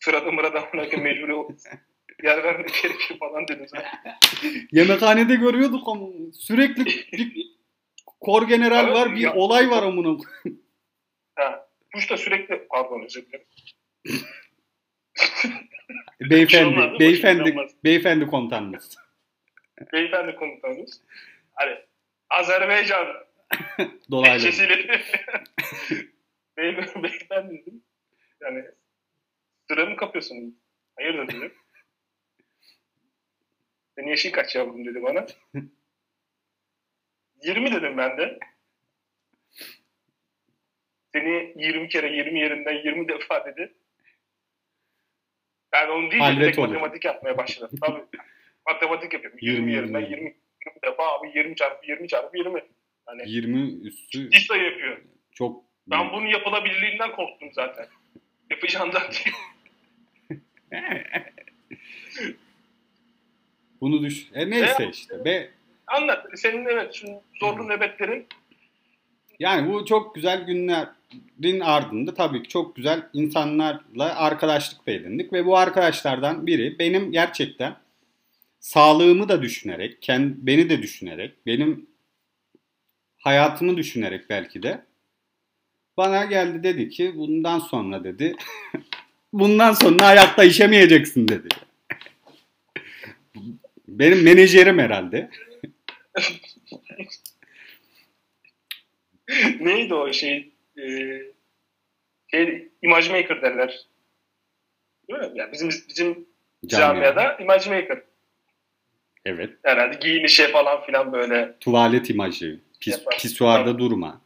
Sırada mırada ol- yer vermek gerekiyor falan dedim zaten. yemekhanede görüyorduk ama sürekli bir kor general var bir Ya- olay var amına. Ha. Kuş da sürekli pardon özür dilerim. şey Beyefendi, olmaz, beyefendi, beyefendi komutanımız. Beyefendi komutanımız. Hani Azerbaycan Dolaylı. Tehcesiyle Bey, beyefendi dedim. Yani sıra mı kapıyorsun? Hayırdır dedim. Senin yaşın kaç yavrum dedi bana. 20 dedim ben de. Seni 20 kere 20 yerinden 20 defa dedi. Ben onu değil direkt matematik yapmaya başladım. Tabii matematik yapıyorum. 20, 20 yerinden 20, 20 defa abi 20 çarpı 20 çarpı 20. Hani 20 üstü ciddi sayı yapıyor. çok Ben bunun yapılabilirliğinden korktum zaten. Yapacağımdan değil. bunu düş. E neyse Evet. işte. Be Anlat. Senin evet şu zorlu nöbetlerin yani bu çok güzel günlerin ardında tabii ki çok güzel insanlarla arkadaşlık da edindik ve bu arkadaşlardan biri benim gerçekten sağlığımı da düşünerek, kendi, beni de düşünerek, benim hayatımı düşünerek belki de bana geldi dedi ki bundan sonra dedi bundan sonra ayakta işemeyeceksin dedi. Benim menajerim herhalde. neydi o şey? E, şey image maker derler. Değil mi? Yani bizim bizim Camia. camiada image maker. Evet. Herhalde giyinişe falan filan böyle. Tuvalet imajı. Pis, pisuarda durma.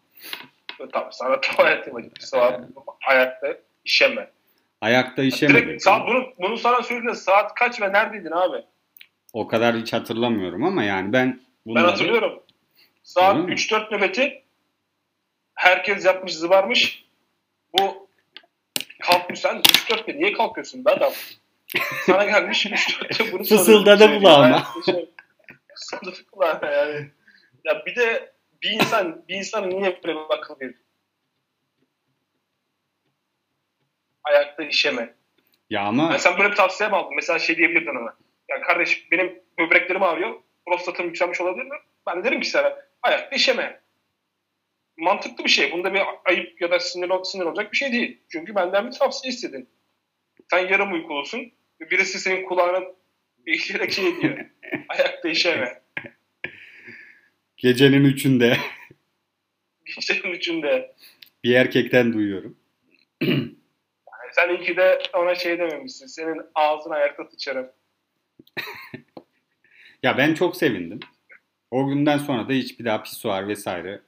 Tabii sana tuvalet imajı. Saat, ayakta işeme. Ayakta işeme Direkt dedi. saat, bunu, bunu sana söylediğinde saat kaç ve neredeydin abi? O kadar hiç hatırlamıyorum ama yani ben Ben bunları... hatırlıyorum. Saat Öyle mi? 3-4 nöbeti herkes yapmış zıbarmış. Bu kalkmış sen 3-4'te niye kalkıyorsun be adam? Sana gelmiş 3-4'te bunu Fısıldadı soruyor. kulağıma. Ben şey- Fısıldadı kulağıma yani. Ya bir de bir insan bir insanın niye böyle bir akıl verir? Ayakta işeme. Ya ama Yani sen böyle bir tavsiye mi aldın? Mesela şey diyebilirdin ona. Ya kardeş benim böbreklerim ağrıyor. Prostatım yükselmiş olabilir mi? Ben derim ki sana ayakta işeme. Mantıklı bir şey. Bunda bir ayıp ya da sinir, sinir olacak bir şey değil. Çünkü benden bir tavsiye istedin. Sen yarım uykulusun. Birisi senin kulağına eğilerek şey diyor. ayakta işeme. Gecenin üçünde Gecenin üçünde. bir erkekten duyuyorum. Yani sen iyi ki de ona şey dememişsin. Senin ağzın ayakta sıçarım. Ya ben çok sevindim. O günden sonra da hiç bir daha pisuar vesaire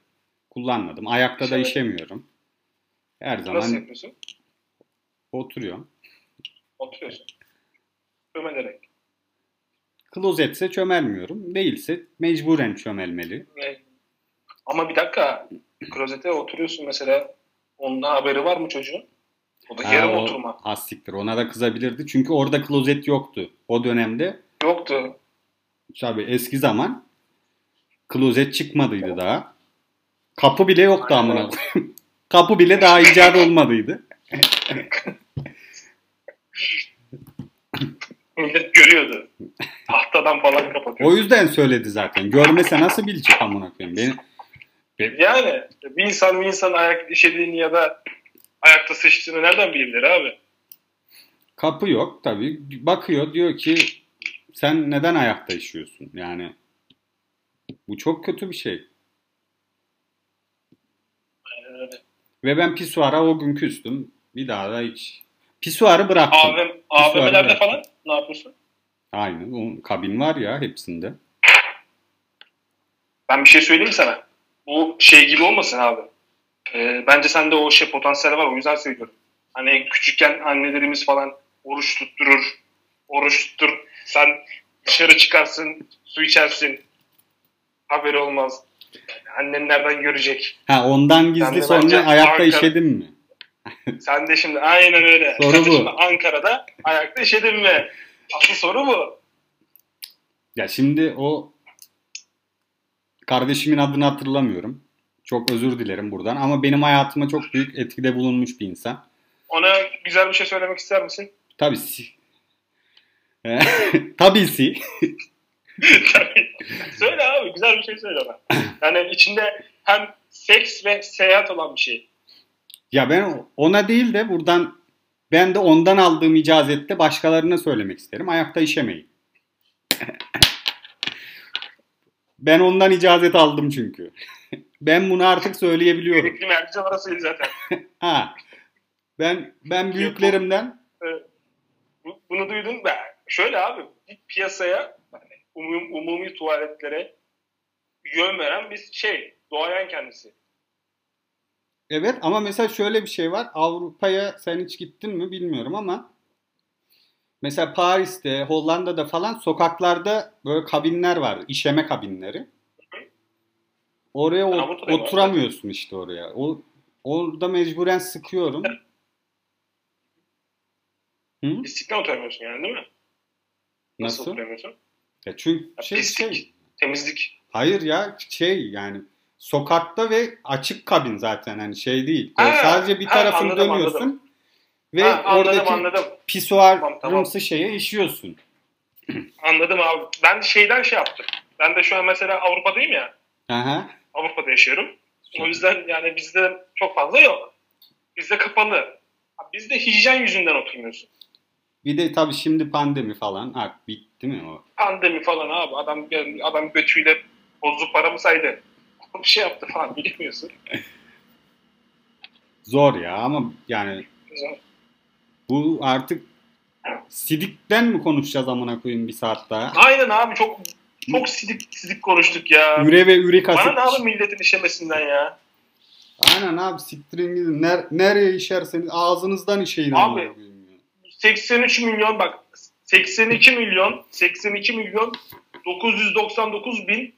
kullanmadım. Ayakta da işemiyorum. Her Nasıl zaman yapıyorsun? oturuyorum. Oturuyorsun. Ömelerek. Klozetse çömelmiyorum. Değilse mecburen çömelmeli. Ama bir dakika. Klozete oturuyorsun mesela. Onun haberi var mı çocuğun? O da yarım o- oturma. Az siktir. Ona da kızabilirdi. Çünkü orada klozet yoktu. O dönemde Yoktu. tabii eski zaman klozet çıkmadıydı daha. Kapı bile yoktu Aynen. amına. Kapı bile daha icat olmadıydı. Millet görüyordu. Tahtadan falan kapatıyor. O yüzden söyledi zaten. Görmese nasıl bilecek amına koyayım. Beni Yani bir insan bir insan ayak işediğini ya da ayakta sıçtığını nereden bilebilir abi? kapı yok tabii. Bakıyor diyor ki sen neden ayakta işiyorsun? Yani bu çok kötü bir şey. Aynen öyle. Ve ben pisuara o gün küstüm. Bir daha da hiç. Pisuarı bıraktım. AVM, AVM'lerde bırak. falan ne yapıyorsun? Aynen. O kabin var ya hepsinde. Ben bir şey söyleyeyim sana. Bu şey gibi olmasın abi. Ee, bence sende o şey potansiyel var. O yüzden söylüyorum. Hani küçükken annelerimiz falan oruç tutturur. Oruç tuttur. Sen dışarı çıkarsın, su içersin. Haberi olmaz. Annen nereden görecek? Ha ondan gizli sonra ayakta Ankara- işedin mi? Sen de şimdi aynen öyle. Soru Sen bu. şimdi Ankara'da ayakta işedin mi? Asıl soru bu. Ya şimdi o kardeşimin adını hatırlamıyorum. Çok özür dilerim buradan ama benim hayatıma çok büyük etkide bulunmuş bir insan. Ona güzel bir şey söylemek ister misin? Tabii si- Tabisi. söyle abi güzel bir şey söyle bana. Yani içinde hem seks ve seyahat olan bir şey. Ya ben ona değil de buradan ben de ondan aldığım icazette başkalarına söylemek isterim. Ayakta işemeyin. ben ondan icazet aldım çünkü. ben bunu artık söyleyebiliyorum. Gerekli merci orasıydı zaten. Ha. Ben ben büyüklerimden Bu- Bunu duydun ben. Şöyle abi bir piyasaya hani umum, umumi tuvaletlere yön veren bir şey. Doğayan kendisi. Evet ama mesela şöyle bir şey var. Avrupa'ya sen hiç gittin mi bilmiyorum ama mesela Paris'te, Hollanda'da falan sokaklarda böyle kabinler var. işeme kabinleri. Oraya o- oturamıyorsun işte oraya. O orada mecburen sıkıyorum. Hı? Pislikten oturamıyorsun yani değil mi? Nasıl, Nasıl? oturamıyorsun? Ya çünkü şey, pislik. şey Temizlik. Hayır ya şey yani sokakta ve açık kabin zaten hani şey değil. Ha, sadece bir ha, tarafını anladım, dönüyorsun anladım. ve Ha, anladım oradaki anladım. pisuarımsı Tamam, tamam. şeye işiyorsun. Anladım abi. Ben şeyden şey yaptım. Ben de şu an mesela Avrupa'dayım ya. Aha. Avrupa'da yaşıyorum. O yüzden yani bizde çok fazla yok. Bizde kapalı. Bizde hijyen yüzünden oturmuyorsun. Bir de tabii şimdi pandemi falan artık bitti mi o? Pandemi falan abi. Adam adam götüyle bozdu paramı saydı. Bir şey yaptı falan bilmiyorsun. Zor ya ama yani bu artık Sidik'ten mi konuşacağız amına koyayım bir saat daha? Aynen abi çok çok sidik sidik konuştuk ya. Üre ve ürik Bana asit. ne abi milletin işemesinden ya. Aynen abi siktirin gidin. Ner- nereye işerseniz ağzınızdan işeyin Abi, amına koyayım ya. 83 milyon bak 82 milyon 82 milyon 999 bin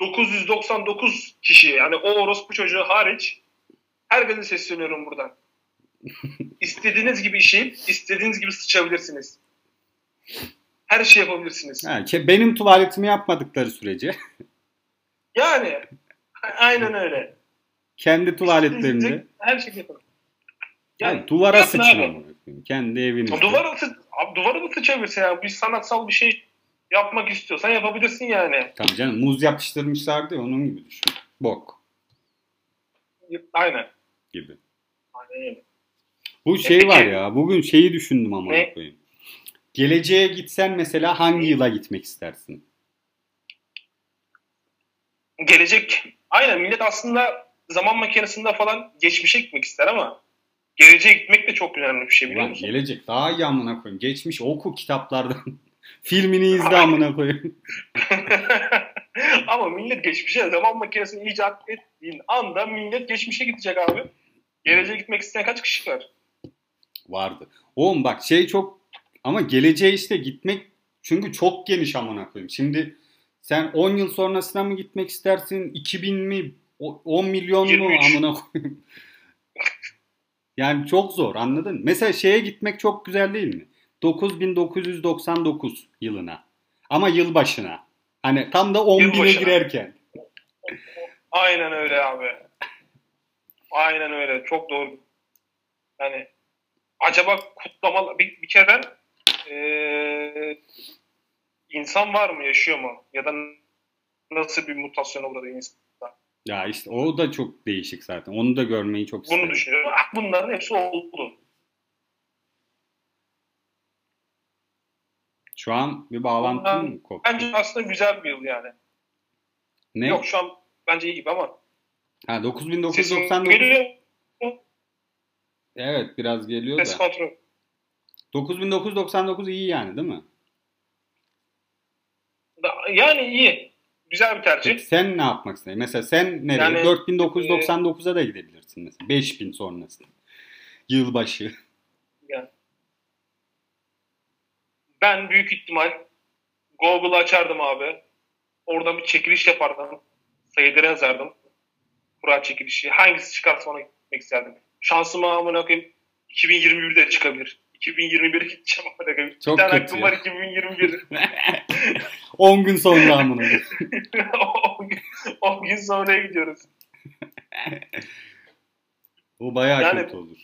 999 kişi yani o orospu çocuğu hariç herkese sesleniyorum buradan. İstediğiniz gibi işeyip istediğiniz gibi sıçabilirsiniz. Her şey yapabilirsiniz. Ha, benim tuvaletimi yapmadıkları sürece Yani aynen öyle. kendi tuvaletlerinde her şey yapın. yani duvara yapın sıçın. Kendi evinizde. Duvara, sı- abi, duvara mı sıçabilirsin ya? Bir sanatsal bir şey yapmak istiyorsan yapabilirsin yani. Tabii canım muz yapıştırmışlardı ya onun gibi düşün. Bok Aynen. gibi. Aynen öyle. Bu şey peki- var ya bugün şeyi düşündüm amına Ne? koyayım. Geleceğe gitsen mesela hangi yıla gitmek istersin? Gelecek, aynen millet aslında zaman makinesinde falan geçmişe gitmek ister ama geleceğe gitmek de çok önemli bir şey biliyor Ulan musun? gelecek daha iyi amına koyayım. Geçmiş oku kitaplardan. Filmini izle amına koyayım. ama millet geçmişe zaman makinesini icat ettiğin anda millet geçmişe gidecek abi. Geleceğe gitmek isteyen kaç kişi var? Vardı. Oğlum bak şey çok ama geleceğe işte gitmek çünkü çok geniş amına koyayım. Şimdi sen 10 yıl sonrasına mı gitmek istersin? 2000 mi? O- 10 milyon mu 23. amına koyayım? yani çok zor anladın mı? Mesela şeye gitmek çok güzel değil mi? 9999 yılına. Ama yılbaşına. Hani tam da 10 bine girerken. Aynen öyle abi. Aynen öyle. Çok doğru. Yani acaba kutlamalar bir, bir kere eee, insan var mı yaşıyor mu ya da nasıl bir mutasyona uğradı insan? Ya işte o da çok değişik zaten. Onu da görmeyi çok isterim. Bunu düşünüyorum. Ah, Bunların hepsi oldu. Şu an bir bağlantı mı koptu? Bence aslında güzel bir yıl yani. Ne? Yok şu an bence iyi gibi ama. Ha Sesim 9999. geliyor? Evet biraz geliyor Ses da. kontrol. 9999 iyi yani değil mi? Yani iyi. Güzel bir tercih. Peki sen ne yapmak istiyorsun? Mesela sen nereye? Yani, 4999'a da gidebilirsin mesela. 5000 sonrası. Yılbaşı. Yani. Ben büyük ihtimal Google'ı açardım abi. Oradan bir çekiliş yapardım. Sayıları yazardım. Kura çekilişi. Hangisi çıkarsa ona gitmek isterdim. Şansıma amına koyayım 2021'de çıkabilir. 2021'e gideceğim amına koyayım. Çok bir tane aklım var 2021. 10 gün sonra amına. 10 gün, 10 gün sonraya gidiyoruz. O bayağı Yani- kötü olur.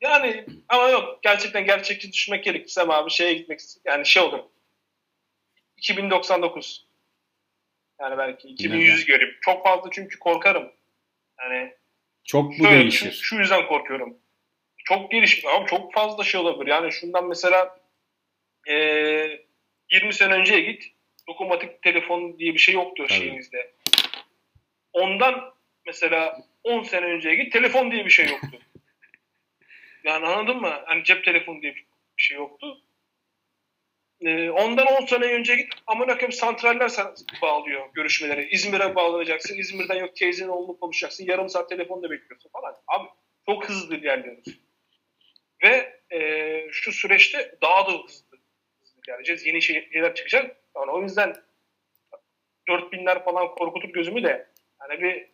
Yani ama yok gerçekten gerçekçi düşünmek gerekirse abi şeye gitmek yani şey olur. 2099. Yani belki 2100 göreyim. Çok fazla çünkü korkarım. Yani Çok bu şöyle, değişir. Şu, şu yüzden korkuyorum. Çok gelişmiş ama çok fazla şey olabilir. Yani şundan mesela eee 20 sene önceye git. Dokunmatik telefon diye bir şey yoktu Tabii. şeyimizde. Ondan mesela 10 sene önceye git. Telefon diye bir şey yoktu. Yani anladın mı? Hani cep telefonu diye bir şey yoktu. Eee, ondan 10 sene önce git amına koyayım santraller bağlıyor görüşmeleri. İzmir'e bağlanacaksın. İzmir'den yok teyzenin oğlunu konuşacaksın. Yarım saat telefonda bekliyorsun falan. Abi çok hızlı ilerliyoruz. Ve eee, şu süreçte daha da hızlı, hızlı ilerleyeceğiz. Yeni şey- şeyler çıkacak. Yani o yüzden 4000'ler falan korkutur gözümü de hani bir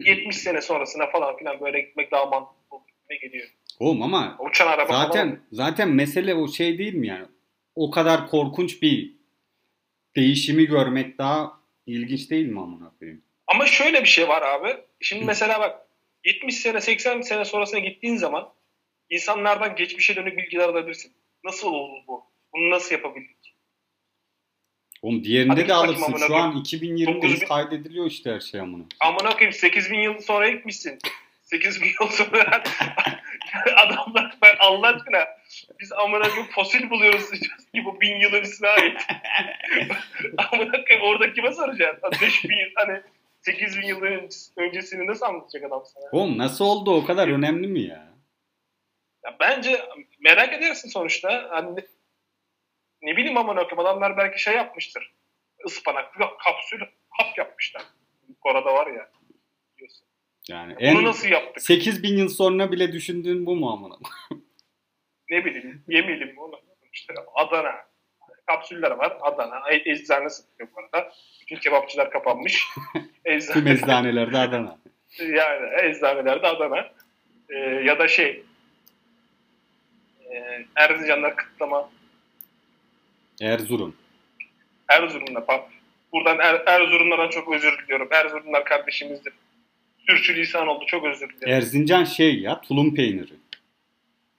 70 sene sonrasına falan filan böyle gitmek daha mantıklı olur gibi geliyor. Oğlum ama Uçan araba falan. zaten zaten mesele o şey değil mi yani? O kadar korkunç bir değişimi görmek daha ilginç değil mi amına koyayım? Ama şöyle bir şey var abi. Şimdi mesela bak 70 sene 80 sene sonrasına gittiğin zaman insanlardan geçmişe dönük bilgiler alabilirsin. Nasıl oldu bu? Bunu nasıl yapabildik? Oğlum diğerinde Hadi de alırsın. Şu an koyayım. 2020'deyiz 9000 kaydediliyor işte her şey amına. Amına koyayım 8000 yıl sonra gitmişsin. 8000 yıl sonra adamlar ben Allah aşkına biz amına koyayım fosil buluyoruz diyoruz ki bu bin yıl öncesine ait. amına koyayım orada kime soracaksın? 5000 yıl hani 8000 yıl öncesi- öncesini nasıl anlatacak adam sana? Oğlum nasıl oldu o kadar önemli mi ya? Ya bence merak edersin sonuçta. Hani ne, ne bileyim ama koyayım adamlar belki şey yapmıştır. Ispanaklı kapsül hap yapmışlar. Kore'de var ya. Yani Bunu en nasıl yaptık? 8000 yıl sonra bile düşündüğün bu mu amına? Ne bileyim. Yemeyelim mi onu? İşte Adana. Kapsüller var. Adana. E- Eczane satıyor bu arada. Bütün kebapçılar kapanmış. Tüm Eczane, eczanelerde Adana. yani eczanelerde Adana. Ee, ya da şey e, Erzincanlar kıtlama Erzurum. Erzurum'da pap. Buradan er, Erzurumlardan çok özür diliyorum. Erzurumlar kardeşimizdir. Sürçülisan oldu. Çok özür dilerim. Erzincan şey ya tulum peyniri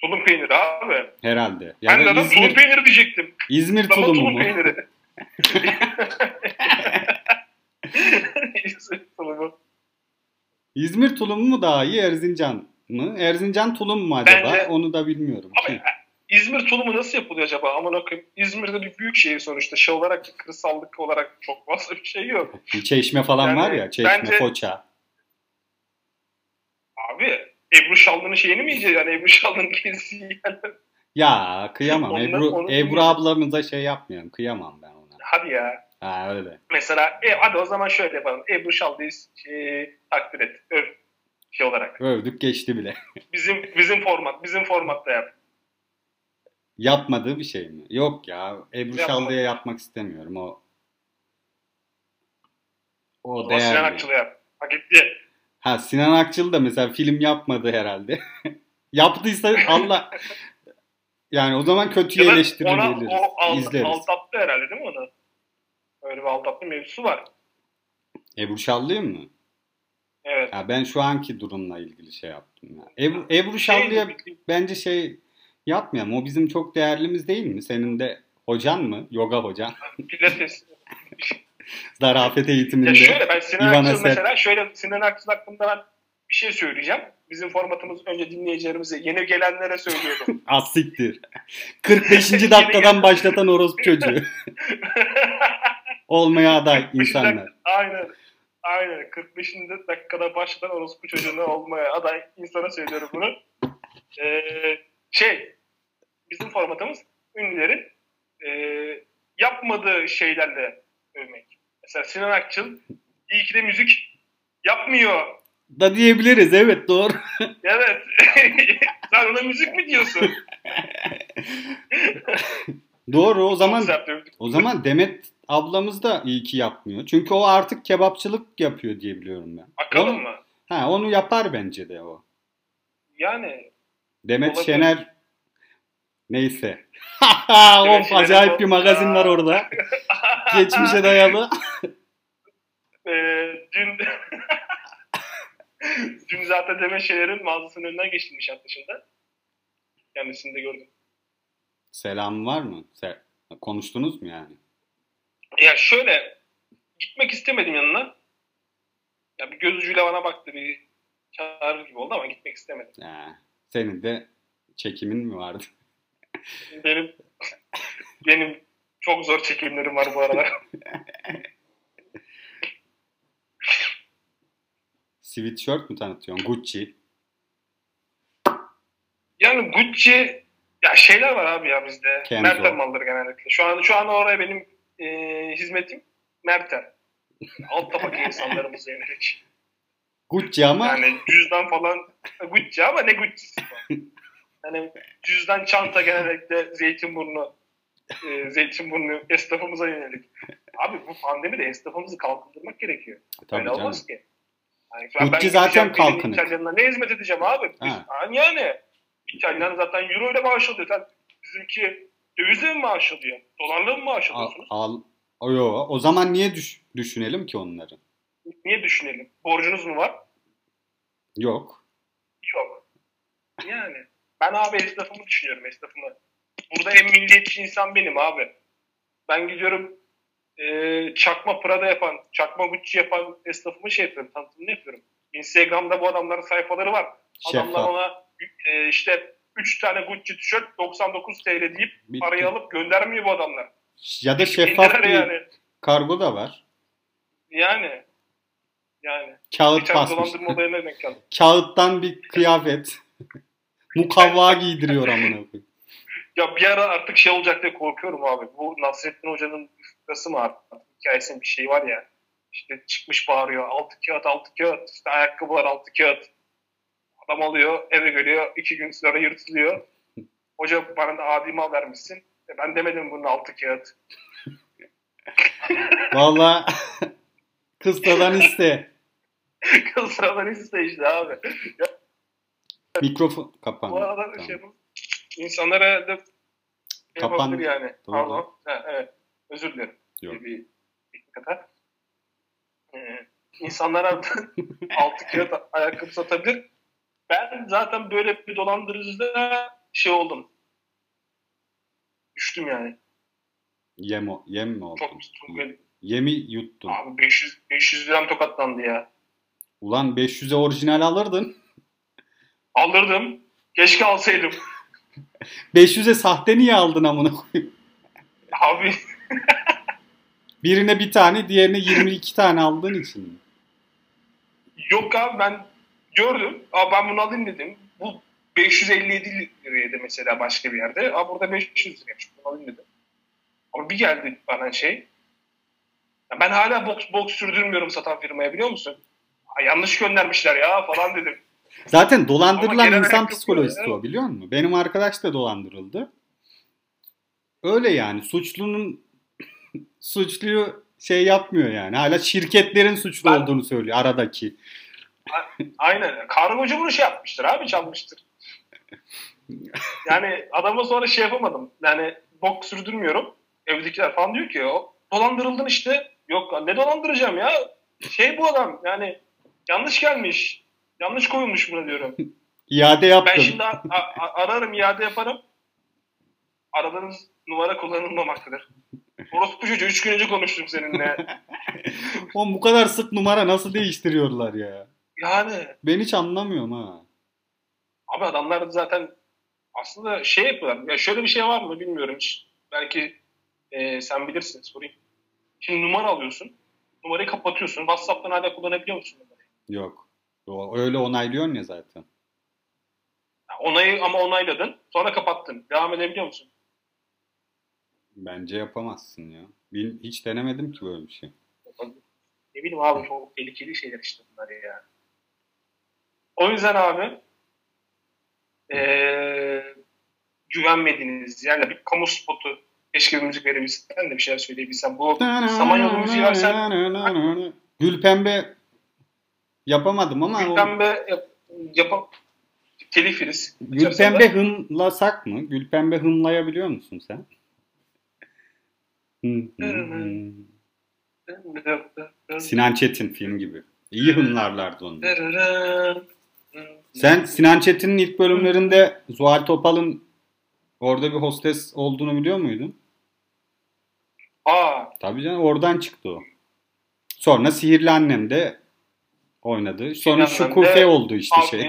tulum peyniri abi. herhalde. Ya ben de adam tulum İzmir, peyniri diyecektim. İzmir tulumu tulum mu? peyniri. İzmir tulumu. İzmir tulumu mu daha iyi Erzincan mı? Erzincan tulum mu acaba? Bence- Onu da bilmiyorum. Abi, İzmir tulumu nasıl yapılıyor acaba? Aman koyayım. İzmir'de bir büyük şehir sonuçta. Şey olarak, kırsallık olarak çok fazla bir şey yok. Çeşme falan Yani var ya. Çeşme, bence- Foça. Abi Ebru Şallı'nın şeyini mi yiyeceğiz? Yani Ebru Şallı'nın gezisi yani. Ya kıyamam. Ondan- Ebru, onu Ebru ablamıza şey yapmıyorum. Kıyamam ben ona. Hadi ya. Ha öyle. Mesela e, hadi o zaman şöyle yapalım. Ebru Şallı'yı şey, takdir et. Öv. Şey olarak. Övdük geçti bile. Bizim bizim format, bizim formatta yap. Yapmadığı bir şey mi? Yok ya. Ebru. Şallı'ya yapmak istemiyorum. O o O Sinan değerli. Akçıl'ı yap. Hak etti. Ha Sinan Akçıl da mesela film yapmadı herhalde. Yaptıysa Allah yani o zaman kötüye Ya alt, İzleriz. aldattı herhalde değil mi onu? Öyle bir aldatma mevzusu var. Ebru Şallı'yı mı? Evet. Ya ben şu anki durumla ilgili şey yaptım ya. Ebru, Ebru Şey Şallı'ya bence şey yapmayalım. O bizim çok değerlimiz değil mi? Senin de hocan mı? Yoga hocan. Pilates. Zarafet eğitiminde. ya şöyle ben Sinan İvan Eser. mesela şöyle Sinan Akçıl hakkında ben bir şey söyleyeceğim. Bizim formatımız önce dinleyicilerimize, yeni gelenlere söylüyordum. Az siktir. 45. dakikadan başlatan orospu çocuğu. Olmaya aday 45 insanlar. Aynen. Aynen. 45. dakikada başlayan orospu çocuğuna olmaya aday insana söylüyorum bunu. Ee, şey bizim formatımız ünlülerin e, yapmadığı şeylerle övmek. Mesela Sinan Akçıl iyi ki de müzik yapmıyor. Da diyebiliriz evet doğru. Evet. Sen ona müzik mi diyorsun? doğru o zaman o zaman Demet ablamız da iyi ki yapmıyor. Çünkü o artık kebapçılık yapıyor diye biliyorum ben. Akalım mı? Ha onu yapar bence de o. Yani Demet Olabilir. Şener neyse. Of acayip bir magazin var orada. Geçmişe dayalı. e, dün dün zaten Demet Şener'in mağazasının önünden geçtim Nişantaşı'nda. Kendisini de gördüm. Selam var mı? Se- Konuştunuz mu yani? Ya şöyle gitmek istemedim yanına. Ya bir göz ucuyla bana baktı bir çağırır gibi oldu ama gitmek istemedim. Ha, senin de çekimin mi vardı? Benim benim çok zor çekimlerim var bu aralar. Sweatshirt mü tanıtıyorsun? Gucci. Yani Gucci ya şeyler var abi ya bizde. Kenzo. Mertem malları genellikle. Şu an şu an oraya benim e, hizmetim Mertem. Alt tabaka insanlarımıza yönelik. Gucci ama Yani cüzdan falan Gucci ama ne Gucci'si bu? Yani cüzdan çanta genellikle Zeytinburnu e, Zeytinburnu esnafımıza yönelik. Abi bu pandemide esnafımızı kalkındırmak gerekiyor. tabii Öyle canım. olmaz ki. Yani Gucci zaten birinin kalkınık. İtalyanına ne hizmet edeceğim abi? Biz, yani, yani İtalyan zaten euro ile maaş alıyor. Sen bizimki dövizle mi maaş alıyor? Dolarla mı maaş Al, alıyorsunuz? al. O, yo. o zaman niye düş- düşünelim ki onları? Niye düşünelim? Borcunuz mu var? Yok. Yok. Yani ben abi esnafımı düşünüyorum esnafımı. Burada en milliyetçi insan benim abi. Ben gidiyorum e, çakma Prada yapan, çakma Gucci yapan esnafımı şey yapıyorum, tanıtımını yapıyorum. Instagram'da bu adamların sayfaları var. Adamlar Şeffaf. ona e, işte 3 tane Gucci tişört 99 TL deyip Bitti. parayı alıp göndermiyor bu adamlar. Ya da şeffaf bir yani. kargo da var. Yani. Yani. Kağıt basmış. Kağıttan bir kıyafet. Mukavva giydiriyor amına koyayım. Ya bir ara artık şey olacak diye korkuyorum abi. Bu Nasrettin Hoca'nın fıkrası mı artık? Hikayesinin bir şey var ya. İşte çıkmış bağırıyor. Altı kağıt, altı kağıt. İşte ayakkabılar altı kağıt. Adam alıyor, eve geliyor. iki gün sonra yırtılıyor. Hoca bana da adi mal vermişsin. E ben demedim bunun altı kağıt. Valla kıstadan iste. Sıradan iste işte abi. Mikrofon Bu kapan. arada Tamam. şey da şey Kapan- yapabilir yani. Doğru. Pardon. Ha, evet. Özür dilerim. Yok. Bir, bir teknik hata. Ee, insanlara altı kağıt ayakkabı satabilir. Ben zaten böyle bir dolandırıcıda şey oldum. Düştüm yani. Yem, o- yem mi oldu? Çok üstüm Yemi yuttun. Abi 500, 500 liram tokatlandı ya. Ulan 500'e orijinal alırdın. Aldırdım. Keşke alsaydım. 500'e sahte niye aldın amına koyayım? Abi Birine bir tane, diğerine 22 tane aldığın için. mi? Yok abi ben gördüm. Aa ben bunu alayım dedim. Bu 557 liraydı mesela başka bir yerde. Aa burada 500 liraymış. Bunu alayım dedim. Ama bir geldi bana şey. Ya ben hala boks, boks sürdürmüyorum satan firmaya biliyor musun? Aa, yanlış göndermişler ya falan dedim. Zaten dolandırılan insan psikolojisi o biliyor musun? Benim arkadaş da dolandırıldı. Öyle yani suçlunun suçluyu şey yapmıyor yani. Hala şirketlerin suçlu Ben- olduğunu söylüyor aradaki. Aynen. Kargocu bunu şey yapmıştır abi çalmıştır. Yani adama sonra şey yapamadım. Yani bok sürdürmüyorum. Evdekiler falan diyor ki o dolandırıldın işte. Yok ne dolandıracağım ya. Şey bu adam yani yanlış gelmiş. Yanlış koyulmuş buna diyorum. İade Ben yaptım. şimdi a- a- ararım iade yaparım. Aradığınız numara kullanılmamaktadır. Orospu çocuğu 3 gün önce konuştum seninle. Oğlum bu kadar sık numara nasıl değiştiriyorlar ya? Yani Ben hiç anlamıyorum ha. Abi adamlar zaten aslında şey yapıyorlar. Ya şöyle bir şey var mı bilmiyorum hiç. Belki e, sen bilirsin sorayım. Şimdi numara alıyorsun. Numarayı kapatıyorsun. WhatsApp'tan hala kullanabiliyor musun numarayı? Yok. O- Öyle onaylıyorsun ya zaten. Onayı ama onayladın. Sonra kapattın. Devam edebiliyor musun? Bence yapamazsın ya. Bil- Hiç denemedim ki böyle bir şey. Ne bileyim abi çok tehlikeli şeyler işte bunlar ya. O yüzden abi eee güvenmediğiniz yerle bir kamu spotu keşke bir müzik verebilsen de bir şeyler söyleyebilsen. Bu Samanyolu müziği versen Gülpembe yapamadım ama o- Gülpembe yap, yapam telif yeriz. Gülpembe hımlasak mı? Gülpembe hımlayabiliyor musun sen? Sinan Çetin film gibi. İyi hımlarlardı onu. Sen Sinan Çetin'in ilk bölümlerinde Zuhal Topal'ın orada bir hostes olduğunu biliyor muydun? Aa, Tabii canım oradan çıktı o. Sonra Sihirli Annem'de oynadı. Sonra Şukufe oldu işte şey.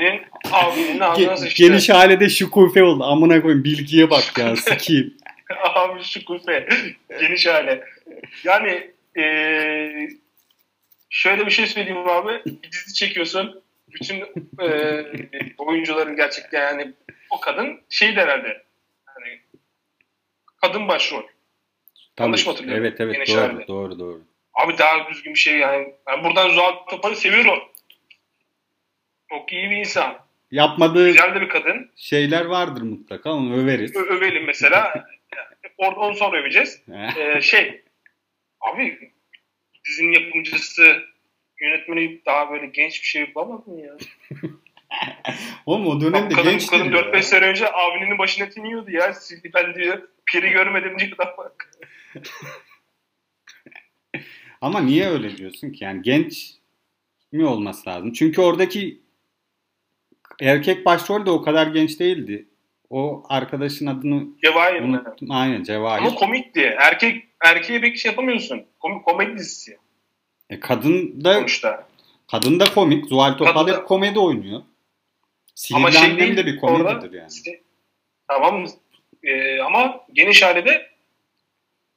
abinin, abinin sıçtı. geniş halede Şukufe oldu. Amına koyayım bilgiye bak ya sikeyim. Abi şu kufe. Geniş hale. Yani eee, şöyle bir şey söyleyeyim abi. Bir dizi çekiyorsun. Bütün eee, oyuncuların gerçekten yani o kadın şey de herhalde. Yani kadın başrol. Tabii. Yanlış mı hatırlıyorum? Evet evet Geniş doğru, halde. doğru doğru. Abi daha düzgün bir şey yani. Ben buradan Zuhal Topal'ı seviyorum. Çok iyi bir insan. Yapmadığı Güzel de bir kadın. şeyler vardır mutlaka onu överiz. Ö- övelim mesela. Orada onu sonra öveceğiz. Ee, şey abi dizinin yapımcısı yönetmeni daha böyle genç bir şey bulamadı mı ya? Oğlum o dönemde kadın, genç kadın 4-5 sene önce abinin başına tiniyordu ya. Ben diyor. Piri görmedim diyor da bak. Ama niye öyle diyorsun ki? Yani genç mi olması lazım? Çünkü oradaki erkek başrol de o kadar genç değildi. O arkadaşın adını Cevahir mi? unuttum. Aynen Cevahir. Ama komikti. Erkek erkeğe pek şey yapamıyorsun. Kom komedi dizisi E, kadın da sonuçta. kadın da komik. Zuhal Topal hep komedi oynuyor. Sihirli Ama şey değil, de bir komedidir orada- yani. Tamam Ee, ama geniş halede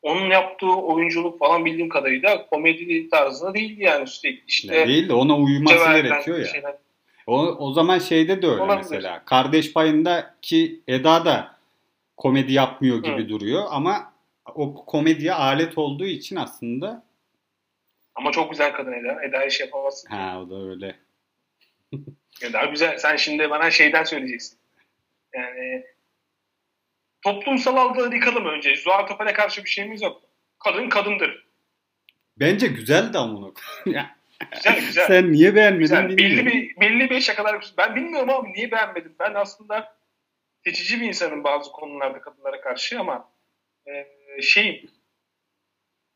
onun yaptığı oyunculuk falan bildiğim kadarıyla komedi tarzında değildi yani sürekli işte Ya değil de ona uyuması gerekiyor ya. şeyler- O, o zaman şeyde de öyle Olabilir. mesela. Kardeş payındaki Eda da komedi yapmıyor gibi Hı. duruyor ama o komediye alet olduğu için aslında Ama çok güzel kadın Eda. Eda iş yapamazsın. ha o da öyle. Eda güzel. Sen şimdi bana şeyden söyleyeceksin. Yani toplumsal algıları yıkalım önce. Zuhal Topal'e karşı bir şeyimiz yok. Kadın kadındır. Bence güzeldi ama onu. Ya, Güzel güzel. Sen niye beğenmedin güzel. Belli bir, belli bir şakalar. Ben bilmiyorum abi niye beğenmedim. Ben aslında seçici bir insanım bazı konularda kadınlara karşı ama e, şey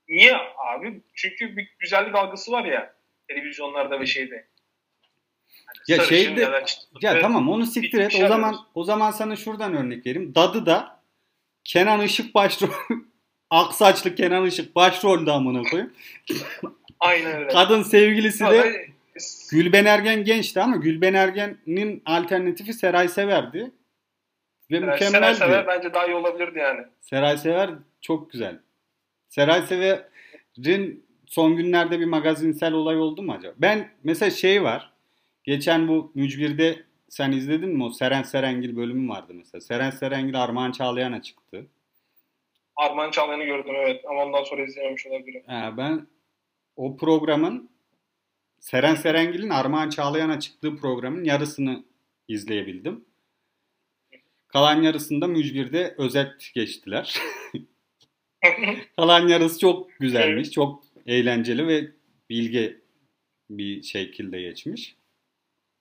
niye abi? Çünkü bir güzellik algısı var ya televizyonlarda ve şeyde. Hani Ya şeyde- da çıtır. Ya tamam onu siktir et. Şey O zaman o zaman sana şuradan örnek vereyim. Dadı'da Kenan Işık başrol Aksaçlı Kenan Işık başrolde amına koyayım. Aynen öyle. Kadın sevgilisi de Gülben Ergen gençti ama Gülben Ergen'in alternatifi Seray Sever'di. Ve Sever mükemmeldi. Sever bence daha iyi olabilirdi yani. Seray Sever çok güzel. Seray Sever'in son günlerde bir magazinsel olay oldu mu acaba? Ben mesela şey var. Geçen bu Mücbir'de sen izledin mi? O Seren Serengil bölümü vardı mesela. Seren Serengil Armağan Çağlayan'a çıktı. Arman Çağlayan'ı gördüm evet ama ondan sonra izlememiş olabilirim. Ha, ben o programın Seren Serengil'in Armağan Çağlayan'a çıktığı programın yarısını izleyebildim. Kalan yarısında Mücbir'de özet geçtiler. Kalan yarısı çok güzelmiş, çok eğlenceli ve bilge bir şekilde geçmiş.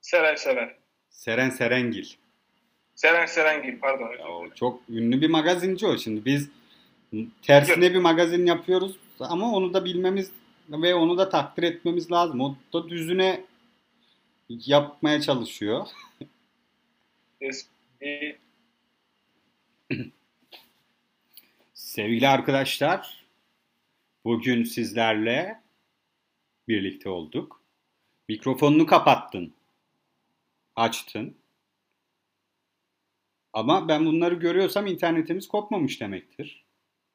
Seren Sever. Seren Serengil. Seren Serengil pardon. Ya o çok ünlü bir magazinci o şimdi. Biz tersine bir magazin yapıyoruz ama onu da bilmemiz ve onu da takdir etmemiz lazım. O da düzüne yapmaya çalışıyor. Sevgili arkadaşlar, bugün sizlerle birlikte olduk. Mikrofonunu kapattın. Açtın. Ama ben bunları görüyorsam internetimiz kopmamış demektir.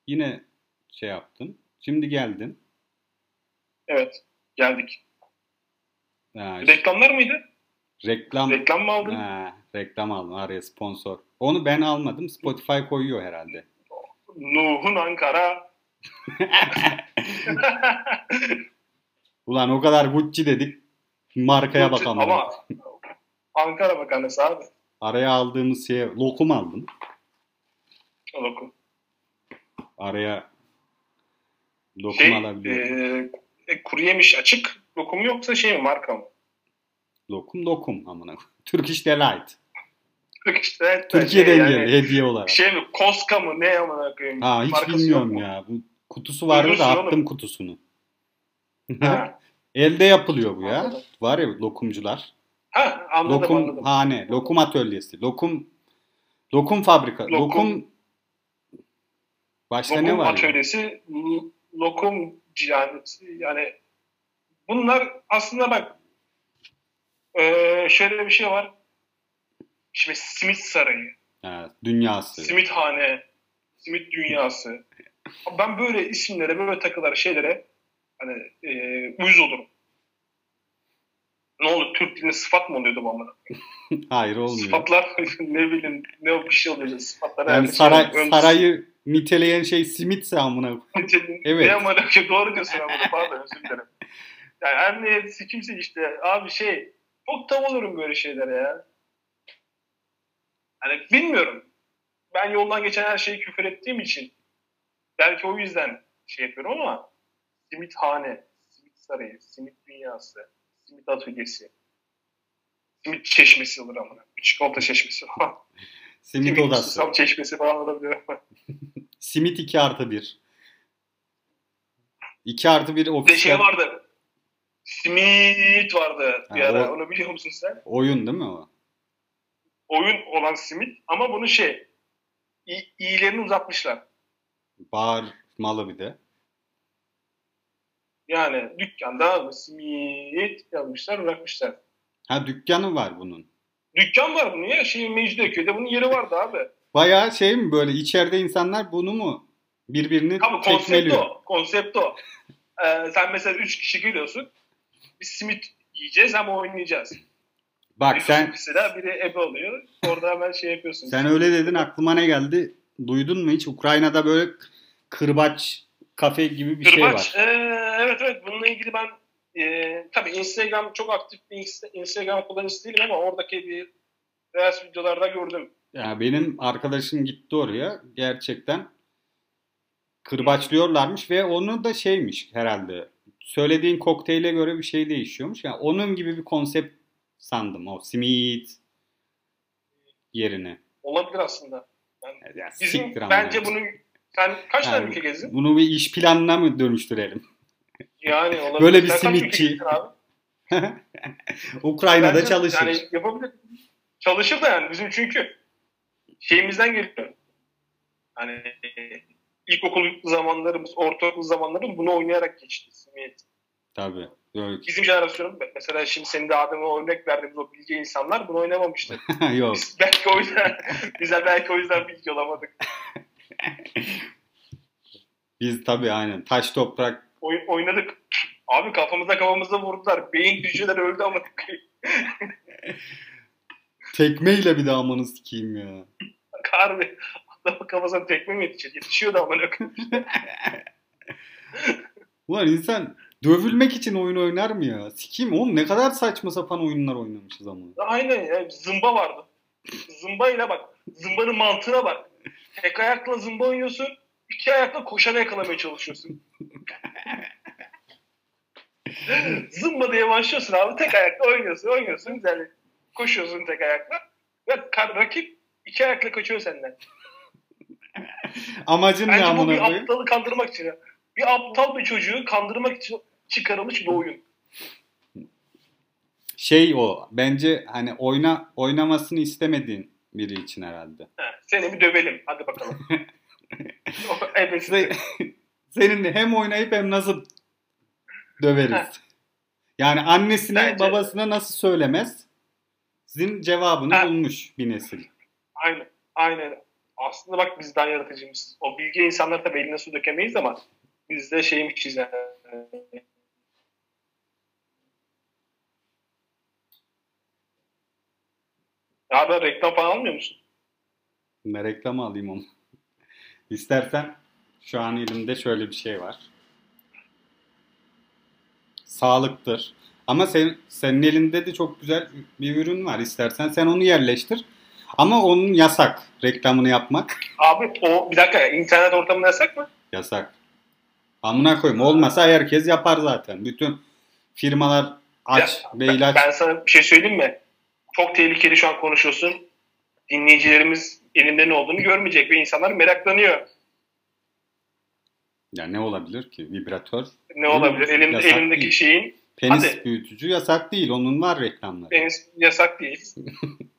Yine şey yaptın. Şimdi geldin. Evet geldik. Ha, Reklamlar mıydı? reklam Reklam mı aldın? Ha, Reklam aldım araya sponsor. Onu ben almadım. Spotify koyuyor herhalde. Nuh'un Ankara. Ulan o kadar Gucci dedik. Markaya Gucci, bakalım. Ama Ankara bakanısı abi. Araya aldığımız şeye lokum aldım. Lokum. Araya lokum Şey, alabiliyorum. e, e, kuru yemiş açık lokum yoksa şey mi marka mı? Lokum lokum amına. Turkish Delight. işte Türkiye'den şey, geldi hediye olarak. Şey mi Koska mı ne amına koyayım? ha hiç Markası bilmiyorum ya. Bu kutusu vardı da Duyuyorsun attım oğlum. kutusunu. Elde yapılıyor bu ya. Var ya lokumcular. Ha anladım Lokum anladım. hane, lokum atölyesi, lokum lokum fabrika, Lokum- lokum, başka lokum ne var? ya? atölyesi, l- lokum yani, yani bunlar aslında bak eee, şöyle bir şey var. Şimdi simit sarayı, Ha, dünyası. simit hane, simit dünyası. Ben böyle isimlere, böyle takılar şeylere hani eee uyuz olurum. Ne oldu? Türk dilinde sıfat mı oluyordu bu amına? Hayır olmuyor. Sıfatlar ne bileyim ne o bir şey oluyordu. Sıfatlar Yani her saray, şey- sarayı niteleyen şey simitse amına. Evet. Ne amına doğru diyorsun ama pardon özür dilerim. Yani her niyetisi kimse işte abi şey çok tam olurum böyle şeylere ya. Hani bilmiyorum. Ben yoldan geçen her şeyi küfür ettiğim için belki o yüzden şey yapıyorum ama simit hane, simit sarayı, simit dünyası, simit atölyesi, simit çeşmesi olur ama. Çikolata çeşmesi falan. Simit odası. Susam çeşmesi falan olabilir ama. Simit 2 artı 1. 2 artı 1 Bir de ofiste şey vardı. Simit vardı bir Ha, ara. o- Onu biliyor musun sen? oyun değil mi o? Oyun olan simit ama bunu şey i- iyilerini uzatmışlar. Bağırmalı bir de. Yani dükkanda simit yazmışlar bırakmışlar. Ha dükkanı var bunun. Dükkan var bunun ya. Şey Mecidiyeköy'de bunun yeri vardı abi. Bayağı şey mi böyle içeride insanlar bunu mu birbirini Ama konsept o. Konsept o. Ee, sen mesela 3 kişi geliyorsun. Biz simit yiyeceğiz ama oynayacağız. Bak Biri sen mesela biri ebe oluyor. Orada hemen şey yapıyorsun. sen öyle dedin aklıma ne geldi? Duydun mu hiç? Ukrayna'da böyle kırbaç kafe gibi bir şey Kırbaç. var. Ee, evet evet bununla ilgili ben e, tabii Instagram çok aktif bir Insta- Instagram kullanıcısı değilim ama oradaki bir Reels videolarda gördüm. Ya benim arkadaşım gitti oraya gerçekten kırbaçlıyorlarmış ve onu da şeymiş herhalde. Söylediğin kokteyle göre bir şey değişiyormuş. Yani onun gibi bir konsept sandım o simit yerine. Olabilir aslında. Ya Bizim siktir ama bence yani. bunu sen kaç tane Yani ülke gezdin? Bunu bir iş planına mı dönüştürelim? Yani olabilir. Böyle bir Sen simitçi. Ukrayna'da Bence çalışır. Yani yapabilir. Çalışır da yani bizim çünkü şeyimizden geliyor. Hani ilkokul zamanlarımız, ortaokul zamanlarımız bunu oynayarak geçti. Simit. Tabii. Yok. Bizim jenerasyonun mesela şimdi senin de adına örnek verdiğimiz o bilgi insanlar bunu oynamamıştı. Yok. Biz belki o yüzden bize belki o yüzden bilgi olamadık. Biz tabii aynen taş toprak Oy- oynadık. Abi kafamıza kafamıza vurdular. Beyin hücreleri öldü ama tekmeyle bir daha amanı sikeyim ya. harbi adamın kafasına tekme mi yetişiyor? Yetişiyordu ama ne Ulan insan dövülmek için oyun oynar mı ya? Sikeyim oğlum ne kadar saçma sapan oyunlar oynamışız ama. Aynen ya. Zımba vardı. Zımba ile bak. Zımbanın mantığına bak. Tek ayakla zımba oynuyorsun. iki ayakla koşana yakalamaya çalışıyorsun. zımba diye başlıyorsun abi. Tek ayakla oynuyorsun. Oynuyorsun. Yani koşuyorsun tek ayakla. Ve rakip iki ayakla kaçıyor senden. Amacın ne Bence bu amına bir koyayım? aptalı kandırmak için. Bir aptal bir çocuğu kandırmak için çıkarılmış bir oyun. Şey o bence hani oyna oynamasını istemediğin biri için herhalde. Ha, seni bir dövelim. Hadi bakalım. evet. Se- Seninle hem oynayıp hem nasıl döveriz. Yani annesine Bence- babasına nasıl söylemez? Sizin cevabını Ha. bulmuş bir nesil. Aynen. Aynen. Aslında bak biz daha yaratıcımız. O bilgi insanlar tabii eline su dökemeyiz ama biz de şeymişiz yani. Ben reklam falan almıyor musun? Ne reklam alayım onu. İstersen şu an elimde şöyle bir şey var. Sağlıktır. Ama sen, senin elinde de çok güzel bir ürün var. İstersen sen onu yerleştir. Ama onun yasak reklamını yapmak. Abi o bir dakika internet ortamında yasak mı? Yasak. Amına koyayım. Olmasa herkes yapar zaten. Bütün firmalar aç Ya, ve ilaç. ben sana bir şey söyleyeyim mi? Çok tehlikeli şu an konuşuyorsun. Dinleyicilerimiz elinde ne olduğunu görmeyecek ve insanlar meraklanıyor. Ya ne olabilir ki? Vibratör. Ne olabilir? Elim, Yasak elimdeki değil. şeyin Penis Hadi. büyütücü yasak değil. Onun var reklamları. penis yasak değil.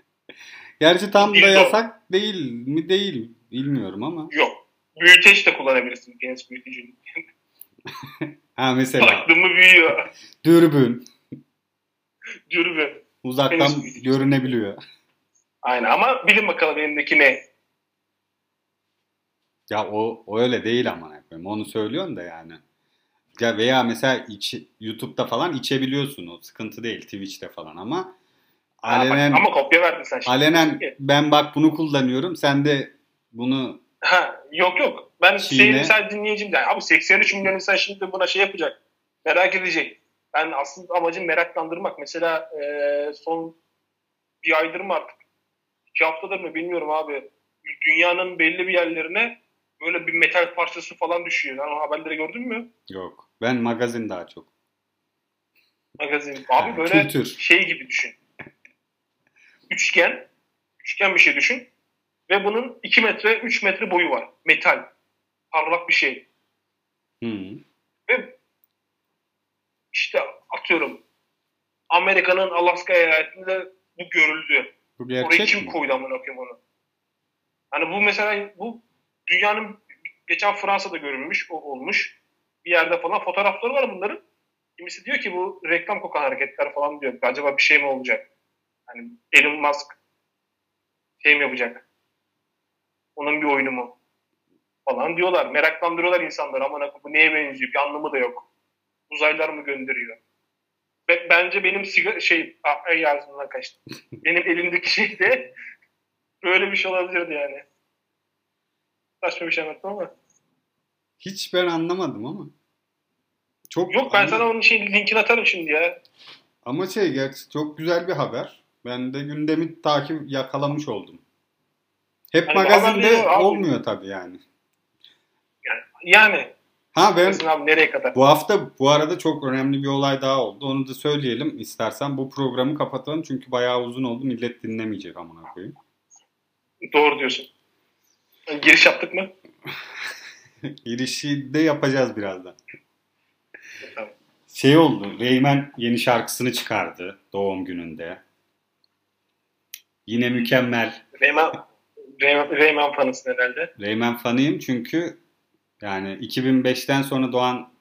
Gerçi tam da Dildo. yasak değil mi değil bilmiyorum ama. Yok. Büyüteç de kullanabilirsin penis büyütücünü. Ha mesela Baktın mı büyüyor. dürbün Dürbün. Uzaktan büyütücü. görünebiliyor. Aynen ama bilin bakalım elimdeki ne? Ya o, o öyle değil ama. Onu söylüyorum da yani. Ya veya mesela iç, YouTube'da falan içebiliyorsun o sıkıntı değil Twitch'te falan ama Ha, bak, alenen ama kopya verdin sen şimdi. alenen ben bak bunu kullanıyorum sen de bunu Ha, yok yok. Ben Çiğne. senin mesela dinleyicim de. Abi 83 milyon insan şimdi buna şey yapacak. Merak edecek. Ben aslında amacım meraklandırmak. Mesela e, son bir aydır mı artık? iki haftadır mı bilmiyorum abi. Dünyanın belli bir yerlerine böyle bir metal parçası falan düşüyor. O haberleri gördün mü? yok. Ben magazin daha çok. Magazin. Abi böyle kültür. şey gibi düşün. Üçgen. Üçgen bir şey düşün. Ve bunun 2 metre, 3 metre boyu var. Metal. Parlak bir şey. Hı. Ve işte atıyorum Amerika'nın Alaska eyaletinde bu görüldü. Bu Orayı gerçek kim mi? koydu amına koyayım onu? Hani bu mesela bu dünyanın geçen Fransa'da görülmüş, o olmuş. Bir yerde falan fotoğrafları var bunların. Kimisi diyor ki bu reklam kokan hareketler falan diyor. Acaba bir şey mi olacak? Hani Elon Musk şey mi yapacak? Onun bir oyunu mu? Falan diyorlar. Meraklandırıyorlar insanları. Aman bu neye benziyor? Bir anlamı da yok. Uzaylılar mı gönderiyor? Ve bence benim sigara şey ah, ağzımdan kaçtı. benim elimdeki şey de böyle bir şey olabilirdi yani. Saçma bir şey anlattım ama. Hiç ben anlamadım ama. Çok Yok ben anla- sana onun şey linkini atarım şimdi ya. Ama şey gerçi çok güzel bir haber. Ben de gündemi takip yakalamış oldum. Hep Hani magazinde olmuyor tabii yani. Yani Ha ben abi nereye kadar? bu hafta bu arada çok önemli bir olay daha oldu. Onu da söyleyelim istersen. Bu programı kapatalım çünkü bayağı uzun oldu. Millet dinlemeyecek amına koyayım. Doğru diyorsun. Giriş yaptık mı? Girişi de yapacağız birazdan. Tamam. Şey oldu. Reymen yeni şarkısını çıkardı doğum gününde. Yine mükemmel. Reymen, Reymen fanısın herhalde. Reymen fanıyım çünkü yani 2005'ten sonra doğan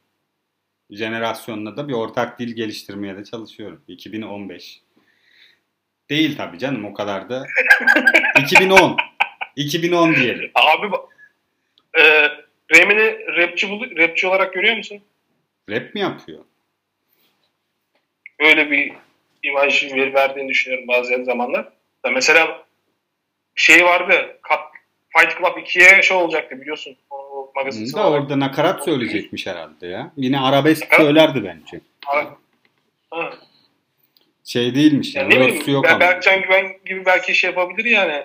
jenerasyonla da bir ortak dil geliştirmeye de çalışıyorum. 2015. Değil tabii canım o kadar da. 2010. 2010 diyelim. Abi e, Reymen'i rapçi, rapçi olarak görüyor musun? Rap mi yapıyor? Öyle bir imaj ver- verdiğini düşünüyorum bazı zamanlar. Da mesela şey vardı. Fight Club 2'ye şey olacaktı biliyorsun. O magazin Da orada nakarat söyleyecekmiş herhalde ya. Yine arabesk Nakarat? söylerdi bence. Ha. Şey değilmiş. Yani Yani, ne bileyim yok ama. Berkcan Güven gibi belki şey yapabilir yani.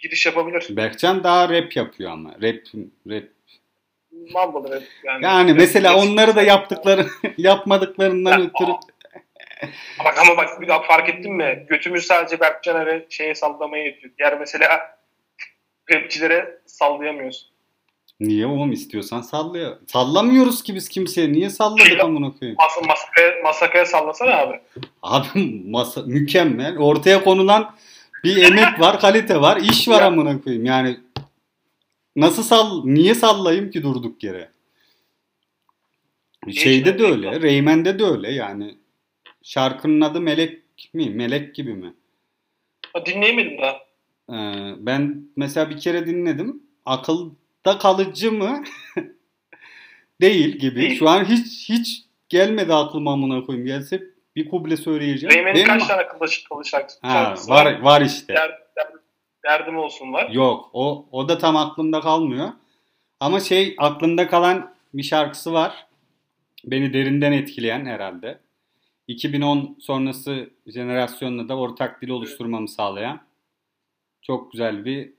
Giriş yapabilir. Berkcan daha rap yapıyor ama. Rap, rap. Mumble'dır yani. Yani mesela onları da yaptıkları yapmadıklarından ötürü Bak ama bak bir daha fark ettin mi? Götümüz sadece Berkcan'a ve şeye sallamaya yetiyor. Diğer mesela rapçilere sallayamıyoruz. Niye oğlum istiyorsan sallaya. Sallamıyoruz ki biz kimseye. Niye salladık amına koyayım? Mas masakaya, masakaya sallasana abi. Abi masa mükemmel. Ortaya konulan bir emek var, kalite var, iş var Ya. amına koyayım. Yani nasıl sall niye sallayayım ki durduk yere? Şeyde de öyle, Reymen'de de öyle yani. Şarkının adı Melek mi? Melek gibi mi? Dinleyemedim daha. Ee, ben mesela bir kere dinledim. Akılda kalıcı mı? Değil gibi. Değil. Şu an hiç hiç gelmedi aklıma amına koyayım. Gelse bir kuble söyleyeceğim. Reymen'in kaç tane akıllı şarkı şarkısı Ha, var? var var işte. Diğer, Derdim olsun var. Yok o o da tam aklımda kalmıyor. Ama şey aklımda kalan bir şarkısı var. Beni derinden etkileyen herhalde. 2010 sonrası jenerasyonla da ortak dil oluşturmamı sağlayan çok güzel bir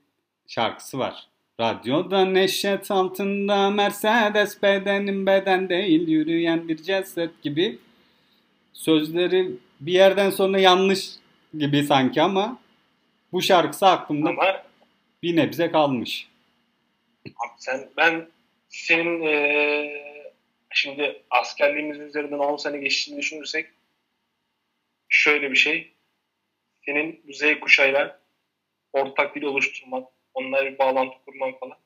şarkısı var. Radyoda neşet altında Mercedes bedenim beden değil yürüyen bir ceset gibi sözleri bir yerden sonra yanlış gibi sanki ama bu şarkısı aklımda Ama bir nebze kalmış. abi sen ben senin eee, şimdi askerliğimizin üzerinden 10 sene geçtiğini düşünürsek şöyle bir şey. Senin bu Z kuşağıyla ortak dil oluşturman, onlara bir bağlantı kurman falan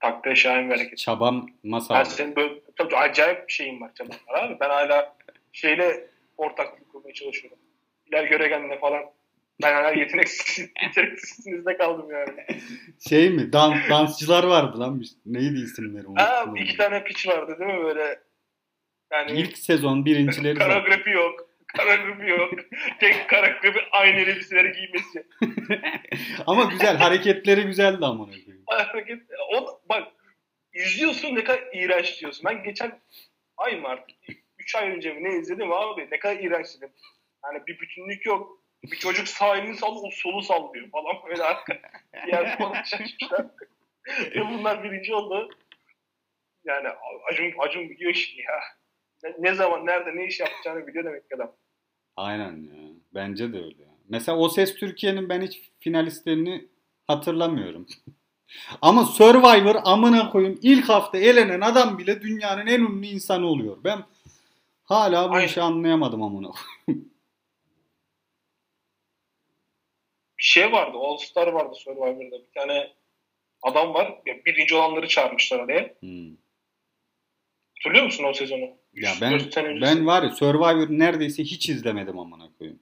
takdire şayan bir hareket. Çabam Ben masal. senin böyle tabii acayip bir şeyim var canım var abi. Ben hala şeyle ortaklık kurmaya çalışıyorum. İler göregenle falan. Ben hala yeteneksiz, yeteneksizliğinizde kaldım yani. Şey mi? Dan, dansçılar vardı lan. Neydi isimleri? Ha, iki tane piç vardı değil mi böyle? Yani İlk sezon birincileri zaten. Karagrafi yok. Karagrafi yok. Tek karagrafi aynı elbiseleri giymesi. Ama güzel. Hareketleri güzeldi koyayım. Hareket. O, bak izliyorsun ne kadar iğrenç diyorsun. Ben geçen ay mı artık 3 ay önce mi ne izledim abi ne kadar iğrenç dedim. Yani bir bütünlük yok. Bir çocuk sağ elini sallıyor, solu sallıyor falan böyle arka. Diğer falan şaşmışlar. Ve bunlar birinci oldu. Yani Acun, Acun biliyor işini ya. Ne, ne zaman, nerede, ne iş yapacağını biliyor demek ki adam. Aynen ya. Bence de öyle. Mesela O Ses Türkiye'nin ben hiç finalistlerini hatırlamıyorum. Ama Survivor amına koyayım ilk hafta elenen adam bile dünyanın en ünlü insanı oluyor. Ben hala bu Aynen. işi anlayamadım amına koyayım. Bir şey vardı, All Star vardı Survivor'da. Bir tane adam var, birinci olanları çağırmışlar oraya. Hmm. Hatırlıyor musun o sezonu? Ya ben ben var ya Survivor neredeyse hiç izlemedim amına koyayım.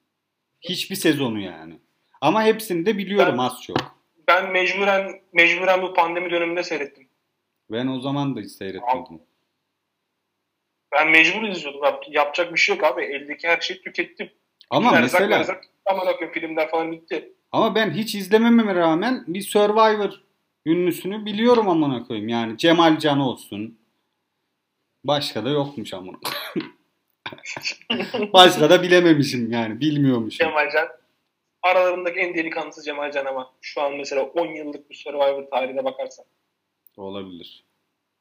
Hiçbir sezonu yani. Ama hepsini de biliyorum Ben- az çok. Ben mecburen mecburen bu pandemi döneminde seyrettim. Ben o zaman da hiç seyretmedim. Ben mecbur izliyordum. Yap- yapacak bir şey yok abi. Eldeki her şeyi tükettim. Ama Erzak, mesela erzak, akım filmler falan bitti. ama ben hiç izlemememe rağmen bir Survivor ünlüsünü biliyorum amına koyayım. Yani Cemal Can olsun. Başka da yokmuş amına. Başka da bilememişim yani. Bilmiyormuşum. Cemalcan. Aralarındaki en delikanlısı Cemalcan ama şu an mesela 10 yıllık bir Survivor tarihine bakarsan Olabilir.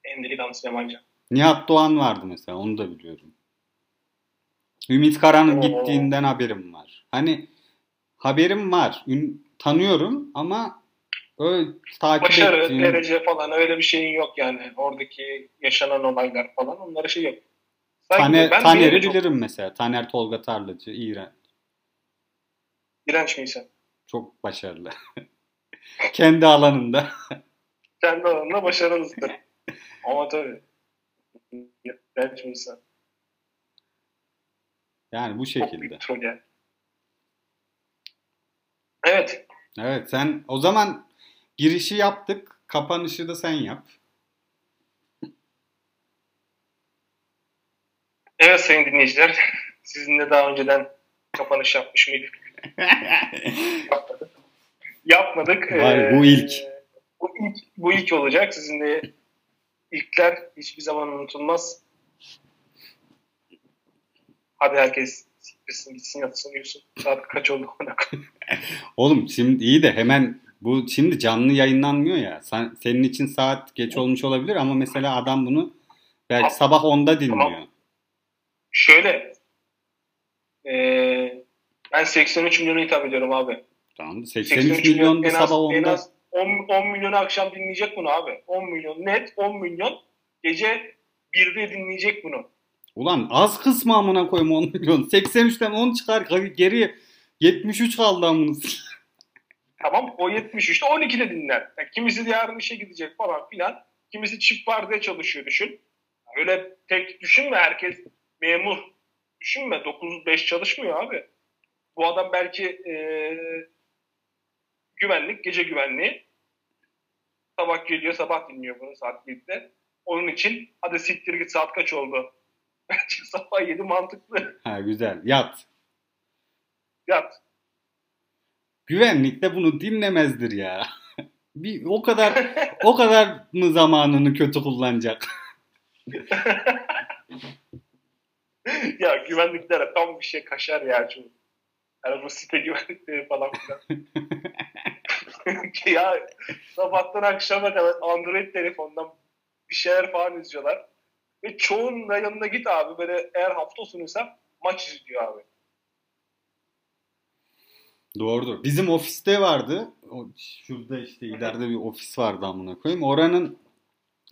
en delikanlısı Cemalcan. Nihat Doğan vardı mesela. Onu da biliyorum. Ümit Karan'ın gittiğinden haberim var. Hani haberim var. Ün- tanıyorum ama öyle takip Başarı, ettiğim... derece falan öyle bir şeyin yok yani. Oradaki yaşanan olaylar falan onlara şey yok. Sanki Taner, ben Taner'i bile çok bilirim mesela. Taner Tolga Tarlacı. İğrenç. iğrenç bir insan. Çok başarılı. Kendi alanında. Kendi alanında başarılısıdır. Ama tabii iğrenç bir insan. Yani bu Çok şekilde. troll yani. Evet. Evet sen o zaman girişi yaptık. Kapanışı da sen yap. Evet sayın dinleyiciler. Sizinle daha önceden kapanış yapmış mıydık? Yapmadık. Yapmadık. Vay, Ee, bu ilk. Bu ilk, bu ilk olacak. Sizinle ilkler hiçbir zaman unutulmaz. Hadi herkes siktirsin gitsin yatsın uyusun. Saat kaç oldu? Oğlum şimdi iyi de hemen bu şimdi canlı yayınlanmıyor ya. Sen, senin için saat geç olmuş olabilir ama mesela adam bunu belki sabah 10'da dinliyor. Şöyle. Ee, ben 83 milyona hitap ediyorum abi. Tamam. 83 milyon da en az, sabah en 10'da. az 10, 10 milyonu akşam dinleyecek bunu abi. 10 milyon net 10 milyon gece 1'de dinleyecek bunu. Ulan az kısmı amına koyayım 10 milyon. 83'ten 10 çıkar geriye 73 kaldı amına. Tamam o 73'te 12'de dinler. Yani kimisi yarın işe gidecek falan filan. Kimisi çift vardiya çalışıyor düşün. Öyle tek düşünme herkes memur. Düşünme 9-5 çalışmıyor abi. Bu adam belki eee, güvenlik, gece güvenliği. Sabah geliyor, sabah dinliyor bunu saat 7'de. Onun için hadi siktir git saat kaç oldu? Bence sabah 7 mantıklı. Ha güzel. Yat. Yat. Güvenlik de bunu dinlemezdir ya. Bir o kadar o kadar mı zamanını kötü kullanacak? ya güvenliklere tam bir şey kaşar ya çocuk. Yani bu site güvenlikleri falan filan. ya sabahtan akşama kadar Android telefondan bir şeyler falan izliyorlar. Ve çoğunun yanına git abi böyle eğer hafta sonuysa maç izliyor abi. Doğrudur. Bizim ofiste vardı. O, şurada işte ileride bir ofis vardı amına koyayım. Oranın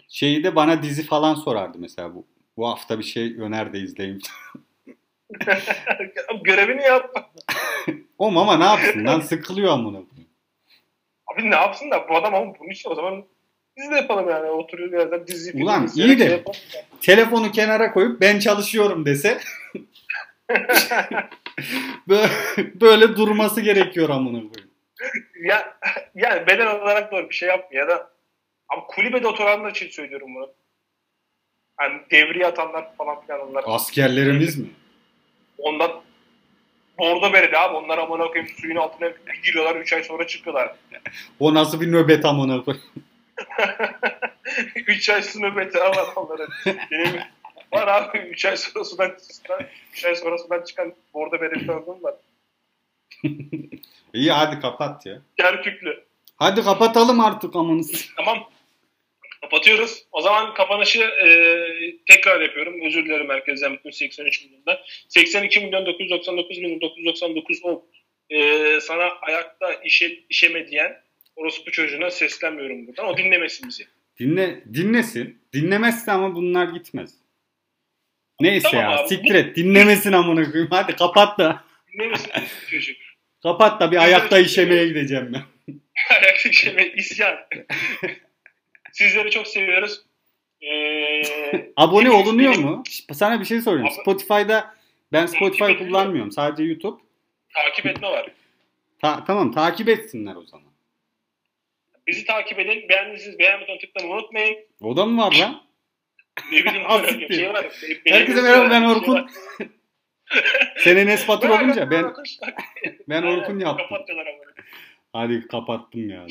şeyi de bana dizi falan sorardı mesela bu. Bu hafta bir şey öner de izleyeyim. Görevini yap. o ama ne yapsın lan sıkılıyor amına koyayım. Abi ne yapsın da bu adam ama bunun için o zaman biz de yapalım yani. Oturuyor bir yerden dizi film Ulan iyi de şey telefonu kenara koyup ben çalışıyorum dese böyle, durması gerekiyor amına koyayım. ya, yani beden olarak doğru bir şey yapmıyor ya da ama kulübede oturanlar için söylüyorum bunu. Hani devriye atanlar falan filan onlar. Askerlerimiz mi? Ondan orada bereli abi. Onlar amına koyayım suyun altına giriyorlar 3 ay sonra çıkıyorlar. O nasıl bir nöbet amına koyayım. 3 ay su nöbeti onların. Benim var abi 3 ay sonra sudan 3 ay sonra sudan çıkan orada bereli tanıdığım var. İyi hadi kapat ya. Kerküklü. Hadi kapatalım artık amanız. Tamam. Kapatıyoruz. O zaman kapanışı e, tekrar yapıyorum. Özür dilerim herkesten bütün 83 milyondan. 82 milyon 999 milyon 999 o e, sana ayakta işe, işeme diyen orospu çocuğuna seslenmiyorum buradan. O dinlemesin bizi. Dinle, dinlesin. Dinlemezse ama bunlar gitmez. Neyse Tamam ya abi. siktir et. Dinlemesin amına koyayım. Hadi kapat da. Dinlemesin çocuk. Kapat da bir ayakta işemeye gideceğim ben. Ayakta işeme isyan. Sizleri çok seviyoruz. Ee, Abone olunuyor mu? Sana bir şey. Abi- Spotify'da ben Spotify kullanmıyorum. Sadece YouTube. Takip etme var. Ta- tamam takip etsinler o zaman. Bizi takip edin. Beğendiyseniz beğen butonuna tıklamayı unutmayın. O da mı var lan? Ne bileyim siktir. şey var. Herkese merhaba ben Orkun. Senin Enes Batur olunca ben ben Orkun yaptım. Hadi kapattım ya.